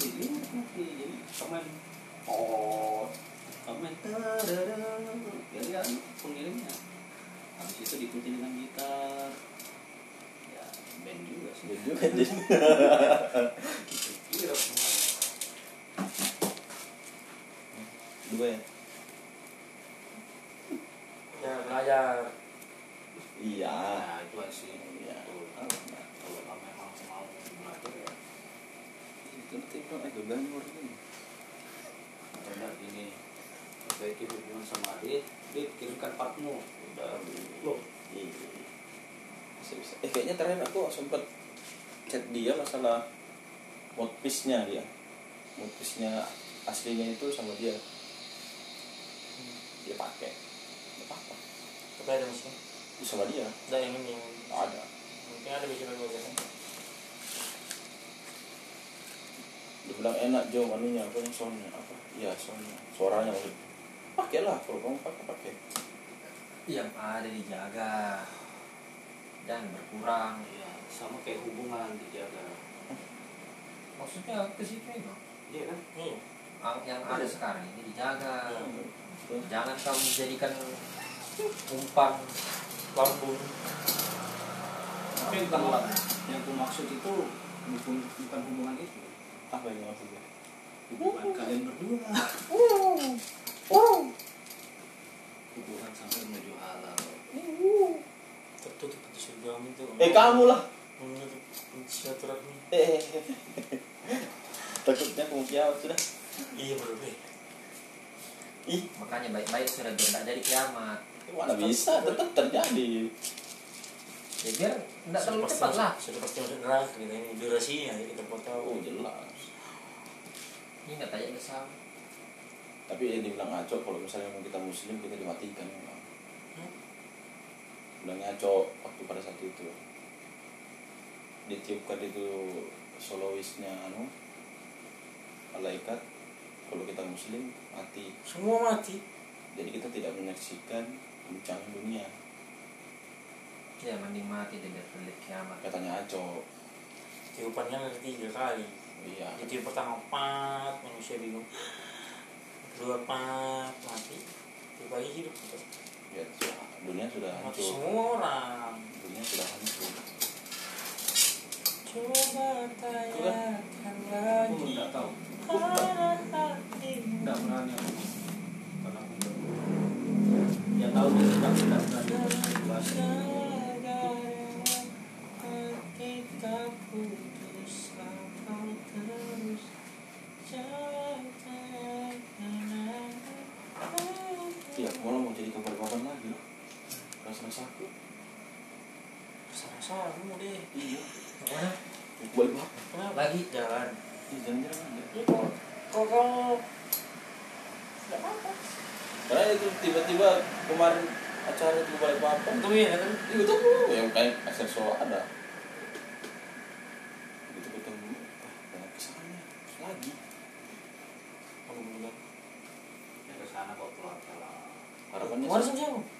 nanti jadi komen oh. Tadadam. jadi kan pengirimnya habis itu diikuti dengan gitar. Ya band juga sih. Duet juga jadi kira semua duet ya belajar iya nah itu aja sih Iya. Betul. kalau kamu memang mau belajar ya itu tipe aja ganggu ini Karena gini perbaiki hubungan sama adik Dit kirimkan partmu udah loh Iya. bisa bisa eh kayaknya terakhir aku sempet chat dia masalah mood piece-nya dia. Mood piece-nya aslinya itu sama dia. Dia pakai. Nggak apa-apa. Tapi ada Itu sama dia. Ada yang ini yang ada. Mungkin ada bisa belajar dia bilang enak Jo anunya apa yang soundnya apa? Iya soundnya. Suaranya maksudnya pakai lah kalau kamu pakai pakai. Yang ada dijaga. Dan berkurang ya sama kayak hubungan dijaga maksudnya ke situ itu iya kan? Iya Ang- yang ada sekarang ini dijaga. Betul. jangan kamu jadikan umpan lambung. Tapi bukan lah yang aku maksud itu bukan bukan hubungan itu. Apa yang maksudnya hubungan kalian berdua. Hubungan sampai menuju halal tertutup pintu surga itu. Eh kamu lah menutup silaturahmi takutnya kamu kiamat sudah. Iya bro ih. Makanya baik-baik sudah biar tidak jadi kiamat. Mana bisa. Tetap terjadi. Ya biar tidak terlalu cepat lah. sudah pasti masuk neraka kita ini. Durasinya ya kita mau tahu oh jelas. Ingat aja kesal tapi yang dibilang ngaco kalau misalnya mau kita muslim kita dimatikan Hmm? udah ngaco waktu pada saat itu ditiupkan itu soloistnya anu malaikat. Kalau kita muslim mati. Semua mati? Jadi kita tidak menyaksikan guncangan dunia. Ya mending mati biar terlihat kiamat. Katanya aco. Tiupannya ada tiga kali. Iya. Jadi tiup pertama pat manusia bingung. Kedua pat mati. Tiup lagi hidup. Ya dunia sudah mati hancur. semua orang. Dunia sudah hancur coba tanyakan lagi. tahu. Berani ya tahu. Berani iya malah mau jadi kabar kabar lagi loh. Aku Rasa-rasa kamu deh. Iya. Mana balik apa Kenapa? lagi Jalan. Ada. Ya kok Kok kamu Gak apa-apa. Karena itu tiba-tiba kemarin acara itu balik papan Itu ya kan itu tuh yang kayak aksesoris ada. Gitu ketemu. Ah banyak kesannya lagi. Bilang? Ya ke sana kok keluarga lah. Harapannya Kemarin sih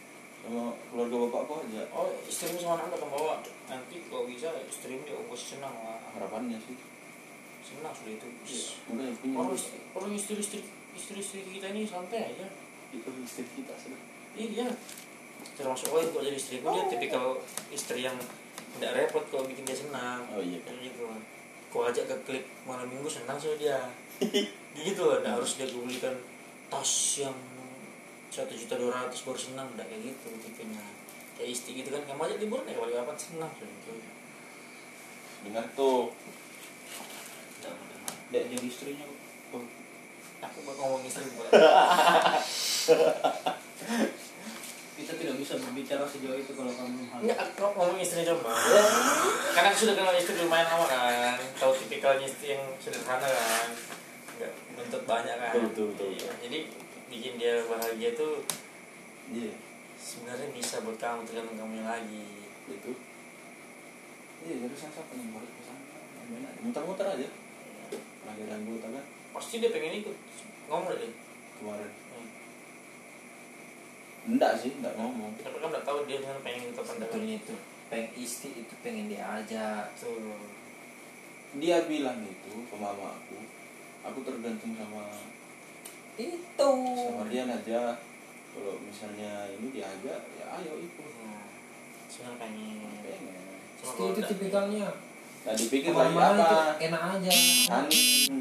sama keluarga bapakku aja Oh istrimu sama anak akan bawa. Nanti kalau bisa istrimu juga pasti senang lah. Harapannya sih. Senang sudah itu. Punya orang orang istri istri istri istri kita ini santai aja. Itu istri kita sudah. iya. Termasuk oh kok jadi istriku dia tipikal istri yang tidak repot kalau bikin dia senang. Oh iya kan. gitu. Kau ajak ke klik malam minggu senang sih dia. Gitu nggak harus dia belikan tas yang satu juta dua ratus baru senang nggak kayak gitu tipenya kayak istri gitu kan kamu aja liburan ya kali kapan senang gitu Dengar tuh. Dek jadi istrinya. Oh, aku bakal ngomong istri. Kita tidak bisa berbicara sejauh itu kalau kamu. Enggak, aku ngomong istri coba. Karena aku sudah kenal istri lumayan lama kan. Tahu tipikalnya istri yang sederhana kan. Enggak bentuk banyak kan. Betul, betul, betul. Iya, Jadi bikin dia bahagia tuh Iya. sebenarnya bisa buat kamu tergantung kamu lagi. Itu. Iya, jadi saya siapa yang balik ke sana? Aja. Muter-muter aja. Lagi ada anggota kan Pasti dia pengen ikut. Ngomong deh. kemarin. Hmm. Enggak sih, enggak ngomong. Tapi kan udah tahu dia dengan pengen ikut apa enggak. sebetulnya itu pengen istri itu pengen diajak Tuh. Dia bilang itu ke mama aku, aku tergantung sama itu sama Rian aja. Kalau misalnya ini diajak, ya ayo ikut. Nah, sebenarnya pengen. Pengen. Cuma itu udah- tipikalnya Nah dipikir lagi itu apa? enak aja Anin,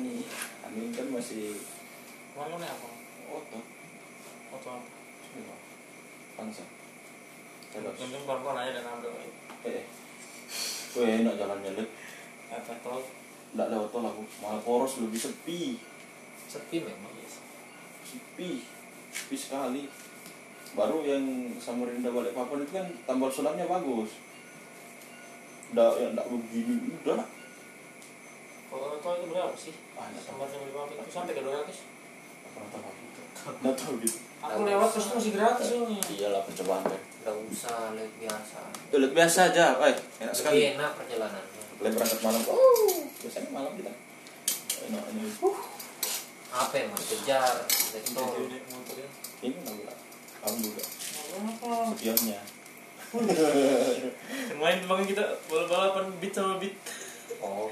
Anin kan masih nih apa? otot. Foto apa? Bangsa. Terus. Mungkin baru aja dan nabrak. Eh, gue enak jalannya lek. Apa tol? Nggak lewat tol aku. Malah poros lebih sepi. sepi memang Sepi. Sepi sekali. Baru yang Samarinda balik papan itu kan tambal sulamnya bagus. Nggak, yang nggak begini. Udah. Kalau tol itu berapa sih? Ah. Sampai itu? Ke 200. Nggak tahu aku. Nggak tahu gitu. Aku lewat terus masih gratis soalnya. Iyalah percobaan nggak usah lihat biasa Lihat biasa aja, eh. Enak sekali. lebih enak perjalanannya Boleh berangkat malam. Oh, biasanya malam kita. Enak ini. Apa yang mau dikejar motor ya. Ini nggak bilang. Kamu juga. Apa? Sepionnya. Kemarin bang kita bola balapan beat sama beat. oh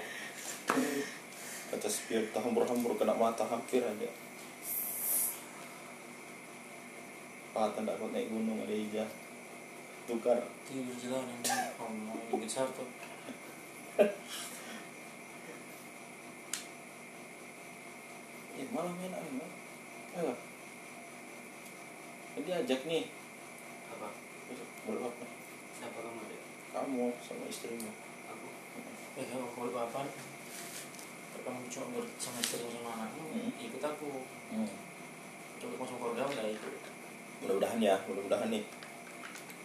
Kaca spion kita hambur-hambur kena mata hampir aja. Patah kuat naik gunung ada ija. Tukar. Tidur jalan ini. Oh, mau bikin satu. Nih. Bang. Ayo. Jadi ajak nih. Apa? Boleh apa? Siapa kamu deh? Kamu sama istrimu. Aku. Eh kalau boleh papan. Kamu cuma sama istri sama anakmu, Hmm. ikut aku. Hmm. Coba masuk program udah ikut. Mudah-mudahan ya, mudah-mudahan nih.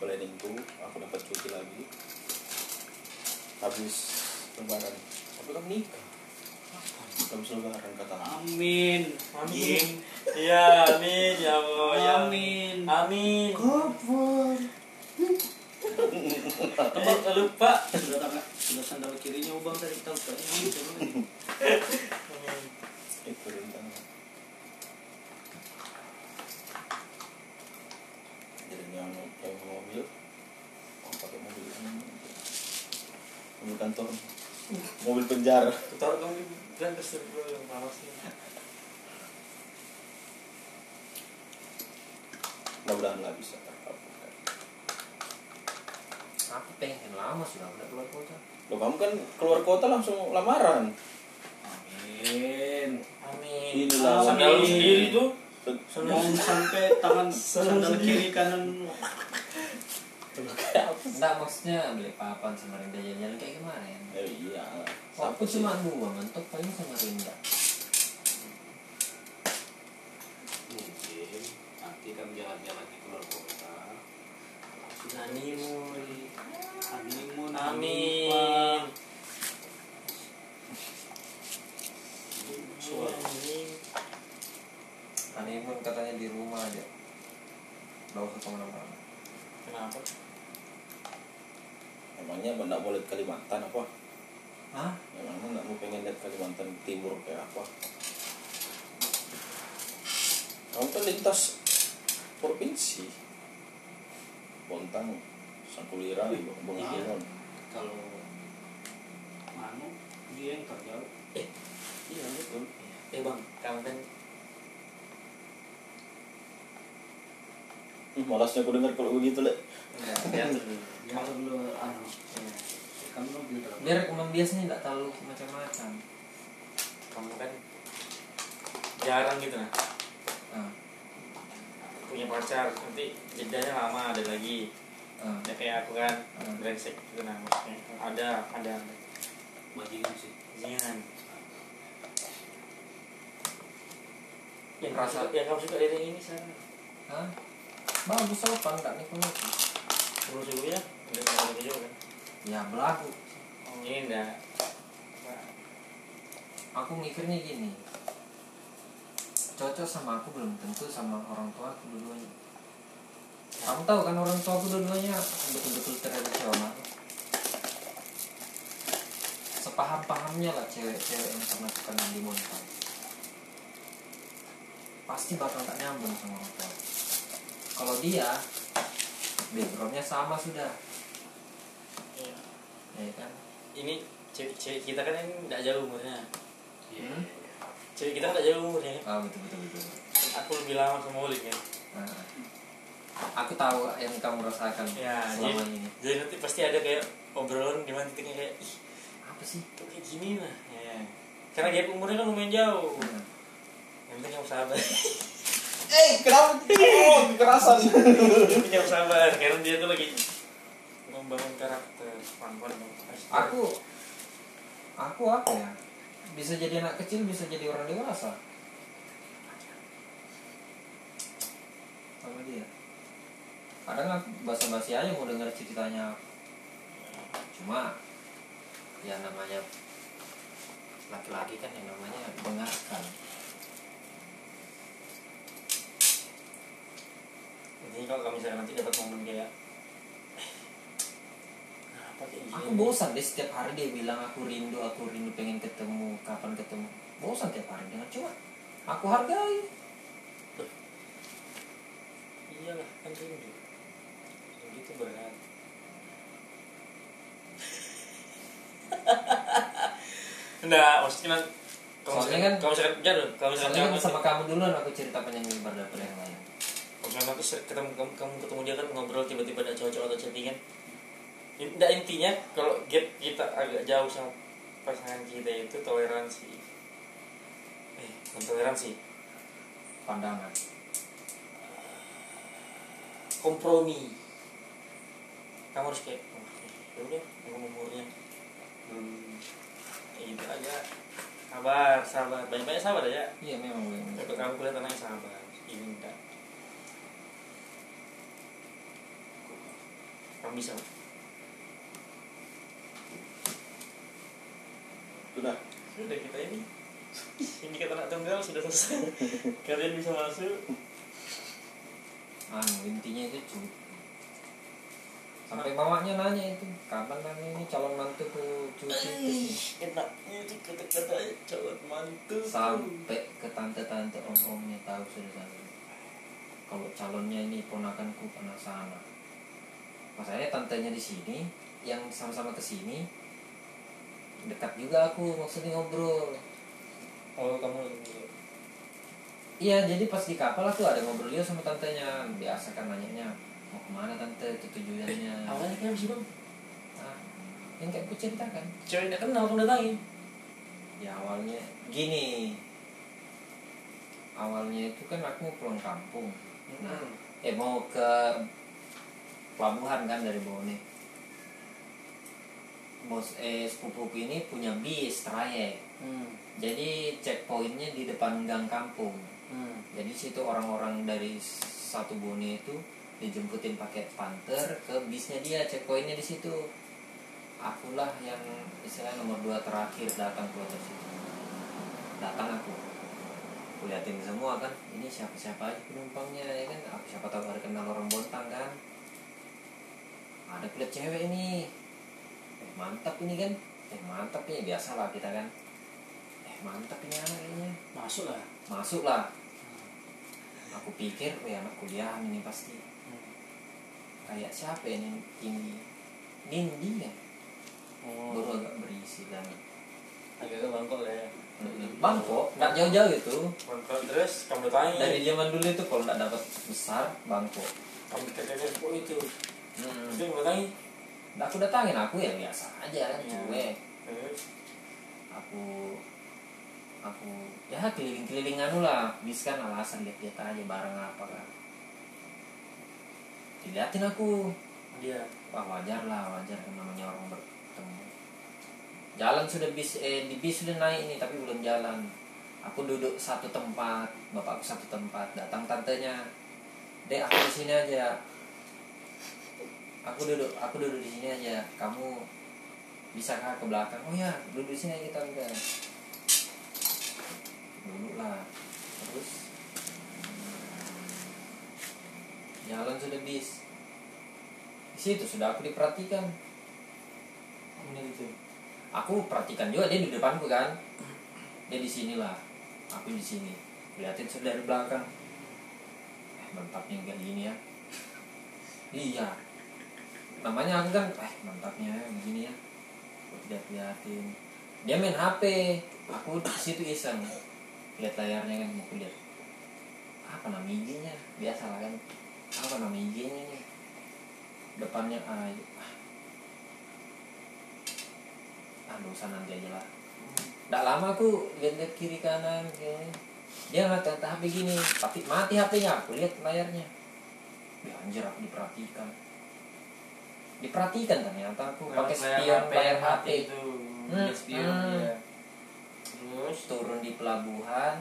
Minggu aku dapat cuti lagi. Habis lebaran. Tapi kamu nikah. Lebaran kata. Amin. Amin. Iya, amin ya Allah. ya. Amin. Amin. Kapan? Lupa, lupa. Sudah sudah sandal kirinya ubang tadi tahu kan? Ini ini. Itu yang mau mobil, oh, pakai mobil ini. Mobil kantor, mobil penjara. Taruh kamu dan terus yang sih. Mudah-mudahan lah bisa. aku pengen lama sudah udah keluar kota Loh kamu kan keluar kota langsung lamaran. Amin. Amin. Inilah. Sandal lu sendiri tuh. Mau sampai tangan sandal kiri kanan enggak maksudnya beli papan sama Rinda jalan-jalan kayak kemarin Ya iya. aku cuma dua mentok paling sama Rinda mungkin nanti kan jalan-jalan di keluar kota Honeymoon. honeymoon Amin. Honeymoon katanya di rumah aja nggak usah ke mana-mana Kenapa? Emangnya nggak mau lihat Kalimantan apa? Hah? Emangnya nggak mau pengen lihat Kalimantan Timur kayak apa? Kamu kan lintas provinsi. Bontang, Sangkulira, Bengawan. kalau manu dia yang terjauh iya betul eh bang kamu kan malasnya aku dengar kalau begitu lek enggak perlu anu kamu biar rekomen biasanya nggak terlalu macam-macam. Kamu kan jarang gitu nah. Ah, punya pacar nanti jedanya lama ada lagi. Ah. ya kayak aku kan Hmm. brengsek gitu nah. Maksudnya ada. Ada bajingan sih. Jangan yang Rasa- rasa yang kamu suka dari ini sekarang Hah? bagus sopan nggak nih kulit dulu dulu ya udah nggak ada juga kan? Ya belagu oh. Ini enggak aku mikirnya gini. Cocok sama aku belum tentu sama orang tua aku dua-duanya kamu tahu kan orang tua aku dua-duanya betul-betul tradisional. Sepaham-pahamnya lah cewek-cewek yang pernah suka di montang pasti bakal tak nyambung sama orang tua. Kalau dia backgroundnya sama sudah. Iya. ya kan? Ini cewek, cewek kita kan ini nggak jauh umurnya. Hmm? cewek kita nggak jauh umurnya. Ah betul betul betul. Aku lebih lama sama Olin kan Nah, aku tahu yang kamu rasakan ya selama jadi, ini. jadi nanti pasti ada kayak obrolan di mana titiknya kayak ih apa sih? kok kayak gini lah ya. Karena dia umurnya kan lumayan jauh. Nah, yang penting kamu sabar eh kenapa oh kekerasan? Yang sabar karena dia tuh lagi membangun karakter pelan-pelan aku aku apa ya? Bisa jadi anak kecil bisa jadi orang dewasa. Sama dia. Kadang aku basa-basi aja mau dengar ceritanya. Cuma ya namanya laki-laki kan yang namanya dengarkan Jadi kalau kamu misalkan nanti dapat momen kayak "Eh, apa kayak aku bosan deh setiap hari dia bilang aku rindu aku rindu pengen ketemu kapan ketemu. Bosan tiap hari dengan cuma aku hargai iyalah kan rindu. Rindu itu berat. Enggak, maksudnya kan kalau misalkan, kan- kalau misalkan jadul, kalau misalkan soalnya kan kamu sama kamu duluan aku cerita panjang lebar daripada yang lain misalkan aku ketemu kamu, kamu ketemu dia kan ngobrol tiba-tiba ada cowok-cowok atau chattingan. Enggak intinya kalau gap kita agak jauh sama pasangan kita itu toleransi. Eh bukan toleransi. Pandangan. Kompromi. Kamu harus kayak oh, ya udah aku umurnya. Hmm. kayak gitu aja. Sabar sabar. Banyak banyak sabar aja iya memang. Tapi kamu kulihat anaknya sabar ini enggak kamu bisa. Sudah. Sudah kita ini. Ini kata anak tunggal sudah selesai. Kalian bisa masuk. Anu intinya itu cuti sampai mamanya nanya itu kapan nanya ini calon mantuku cuti Ih, enaknya itu kata-kata calon mantu. Sampai ke tante-tante om-omnya tahu sudah sana kalau calonnya ini ponakanku pernah sana masalahnya tantenya di sini yang sama-sama ke sini dekat juga aku maksudnya ngobrol. Oh kamu iya jadi pas di kapal aku ada ngobrol juga sama tantenya. Biasa kan nanyanya mau ke mana tante? Itu tujuannya. Awalnya kenapa sih bang nah, yang kayak aku ceritakan. Cewek tidak kenal kamu datangin. Ya awalnya gini. Awalnya itu kan aku pulang kampung. Nah eh mau ke pelabuhan kan dari Bone bos eh sepupuku ini punya bis trayek hmm. jadi checkpointnya di depan gang kampung. Hmm. jadi situ orang-orang dari satu Bone itu dijemputin pakai panter ke bisnya dia checkpointnya di situ. Akulah yang istilahnya nomor dua terakhir datang ke hotel situ. Datang aku. Liatin semua kan ini siapa siapa aja penumpangnya ya kan? Aku siapa tahu ada kenal orang bontang kan ada kulit cewek ini. Eh mantap ini kan? Eh mantap ini biasa lah kita kan? Eh mantap ini anak kayaknya. Masuk lah. Masuk lah aku pikir oh ya anak kuliah ini pasti. Kayak siapa ya ini ini Nindi ya? Oh. Baru agak berisi dan agak ke bangkok lah ya. Bangkok? Nggak jauh-jauh itu. Mantap. terus kamu tanya. Dari zaman dulu itu kalau nggak dapat besar bangkok. Kamu kira-kira itu hmm. itu kamu tanya Nah, aku datangin aku ya biasa aja kan Iya. cuek. Terus aku aku ya keliling-keliling anu lah bis kan alasan lihat-lihat aja barang apa kan. Diliatin aku. Dia wah wajar lah wajar kan namanya orang bertemu. Jalan sudah bis eh di bis sudah naik ini tapi belum jalan. Aku duduk satu tempat bapakku satu tempat datang tantenya. Dek aku di sini aja aku duduk aku duduk di sini aja. Kamu bisa kah ke belakang. Oh ya duduk di sini aja tante. Duduk lah. Terus jalan sudah bis di situ sudah aku diperhatikan. Aku perhatikan juga dia di depanku kan? Dia di sini lah. Aku di sini. Liatin sudah dari belakang. Eh mantapnya gini ya. Iya namanya aku kan eh mantapnya ya, begini ya. Aku tidak liatin dia main HP aku di situ iseng. Lihat layarnya kan aku lihat. Apa nama IG-nya biasa lah kan. Apa nama IG-nya nih? Depannya ayo ah dosa nanti aja lah. Nggak lama aku lihat-lihat kiri kanan kayaknya. Dia ngeliat HP gini, mati HP-nya. Aku lihat layarnya. Ya anjir aku diperhatikan. Diperhatikan ternyata aku pakai spion layar HP. itu Hmm, spion hmm. dia terus Turun di pelabuhan.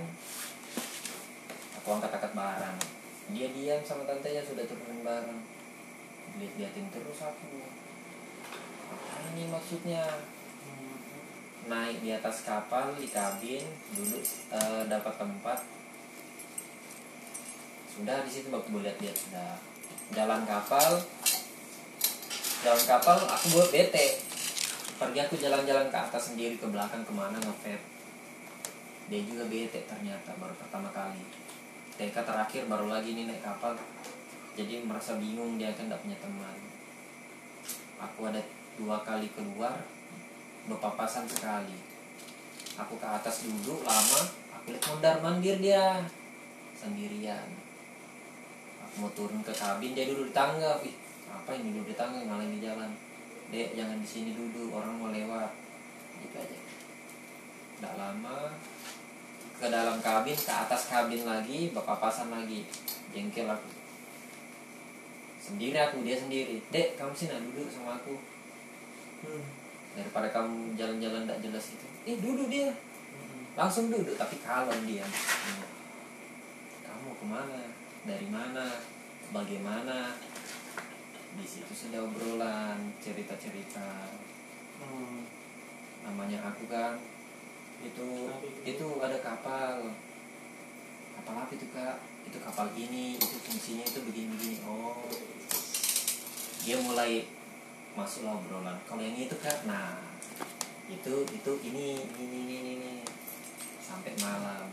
Aku angkat-angkat barang. Dia diam sama tantenya sudah turunin barang. Lihat-liatin terus aku. Apa ini maksudnya? naik di atas kapal di kabin duduk eh, dapat tempat sudah di situ aku boleh lihat sudah jalan kapal jalan kapal aku buat bete. Pergi aku jalan-jalan ke atas sendiri ke belakang ke mana ngevet dia juga bete ternyata baru pertama kali. TK terakhir baru lagi nih naik kapal. Jadi merasa bingung dia kan tidak punya teman. Aku ada dua kali keluar berpapasan sekali. Aku ke atas duduk lama. Aku lihat mondar mandir dia. Sendirian. Aku mau turun ke kabin dia duduk di tangga. Ih apa ini duduk di tangga ngalah di jalan. Dek jangan di sini duduk orang mau lewat. Gitu aja. Tidak lama ke dalam kabin ke atas kabin lagi berpapasan lagi jengkel aku. Sendiri aku dia sendiri. Dek kamu sini duduk sama aku. Daripada kamu jalan-jalan tidak jelas itu eh duduk dia. Langsung duduk tapi kalem dia. Kamu ke mana? Dari mana? Bagaimana di situ sudah obrolan cerita-cerita. Namanya aku kan itu itu. ada kapal. Kapal apa itu kak? Itu kapal ini itu fungsinya itu begini-begini. Oh. Dia mulai masuklah obrolan. Kalau yang itu kak? Nah itu itu ini ini ini ini, ini. sampai malam.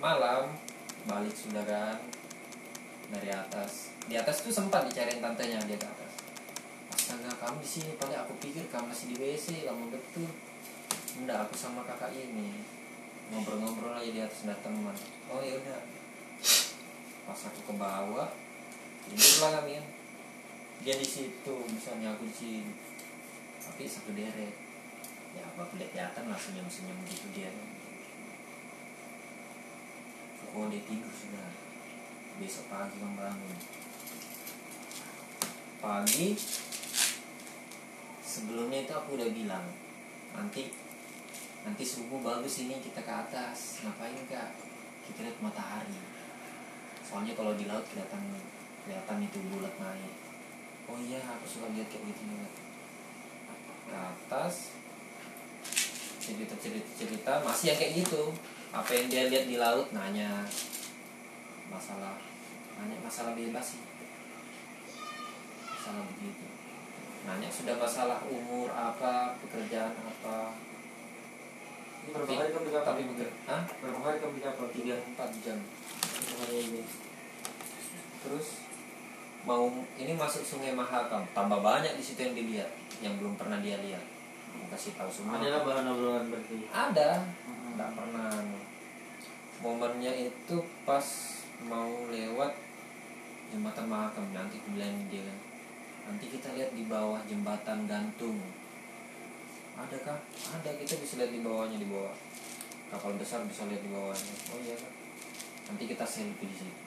Malam balik sudah kan dari atas. Di atas tuh sempat dicariin tantenya dia ke atas. Astaga kamu di sini paling aku pikir kamu masih di WC lama betul. Enggak aku sama kakak ini. Ngobrol-ngobrol aja di atas ada teman. Oh ya udah. Pas aku ke bawah tidur lah kami. Kan dia di situ misalnya aku di sini. Tapi satu deret. Ya apa lihat kelihatan lah senyum senyum gitu dia. Oh dia tidur sudah besok pagi membangun. Pagi sebelumnya itu aku udah bilang nanti nanti subuh bagus ini kita ke atas. Ngapain kak? Kita lihat matahari. Soalnya kalau di laut kelihatan kelihatan itu bulat naik. Oh iya aku suka lihat kayak gitu juga. Ke atas cerita cerita cerita masih yang kayak gitu. Apa yang dia lihat di laut nanya. Masalah nanya masalah bebas sih. Masalah begitu. Nanya sudah masalah umur apa pekerjaan apa. Berapa hari kamu di kapal? Tapi beker Hah? berapa hari kamu di kapal? Tiga empat jam. Ini. Terus mau ini masuk sungai Mahakam tambah banyak di situ yang dilihat yang belum pernah dia lihat. Mau kasih tahu semua. Ada lah bahan obrolan berarti? Ada. Nggak pernah. Momennya itu pas mau lewat jembatan Mahakam nanti bilang dia kan. Nanti kita lihat di bawah jembatan gantung. Ada kah ada kita bisa lihat di bawahnya di bawah. Kapal besar bisa lihat di bawahnya. Oh iya kan nanti kita selfie di situ.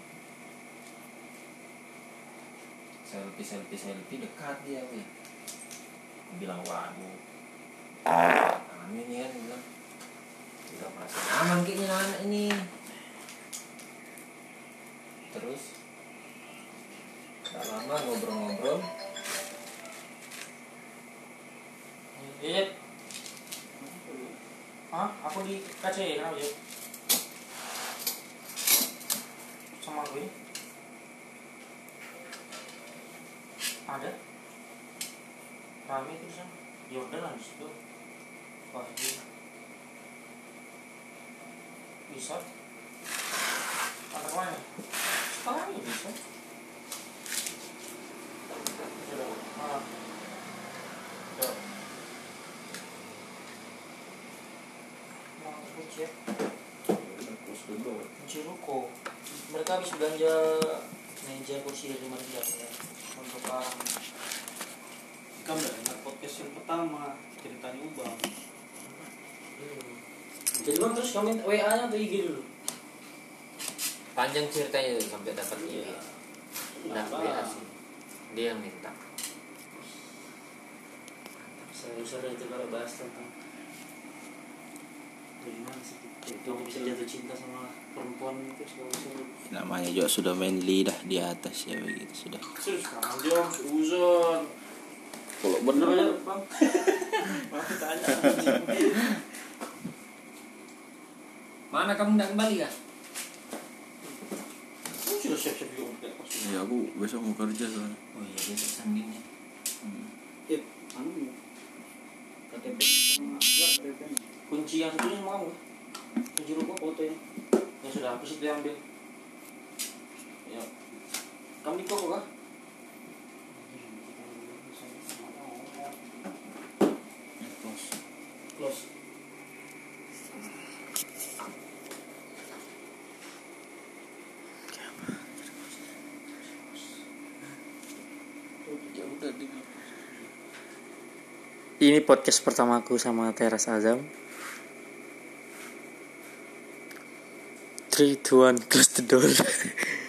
Selfie selfie selfie dekat dia Aku bilang waduh. Amin ya dia bilang. Udah merasa nyaman kayaknya anak ini. Terus gak lama ngobrol-ngobrol Iya. Hah? Aku di KCI kenapa ya? Sama gue. Ada. Rame itu di sana. Jordan lah di situ. Wah, ini. Bisa. Anak mana? Sekarang ini bisa. Sudah. Ah. Sudah. Mau kunci ya? Ruko mereka habis belanja meja kursi dari mana ya untuk orang Kamu udah dengar podcast yang pertama ceritanya ubang. jadi bang terus kamu minta WA nya atau IG dulu panjang ceritanya sampai dapat dia nah? WA sih dia yang minta seru-seru itu kalau bahas tentang gimana sih itu aku bisa jatuh cinta sama perempuan itu segala namanya juga sudah manly dah di atas ya begitu sudah Serius sekarang jom, uzon. kalau Bener bang. Tanya. mana kamu nggak kembali kan Kamu sudah siap-siap juga untuk naik pos. ya aku besok mau kerja soalnya oh iya besok Senin ya Eh, anu. KTP kunci yang satunya sama kamu kunci ruko foto ya yang sudah hapus itu yang ambil ya. Kamu di toko kah close. ya Ini podcast pertamaku sama Teras Azam. 3, 2, 1, close the door.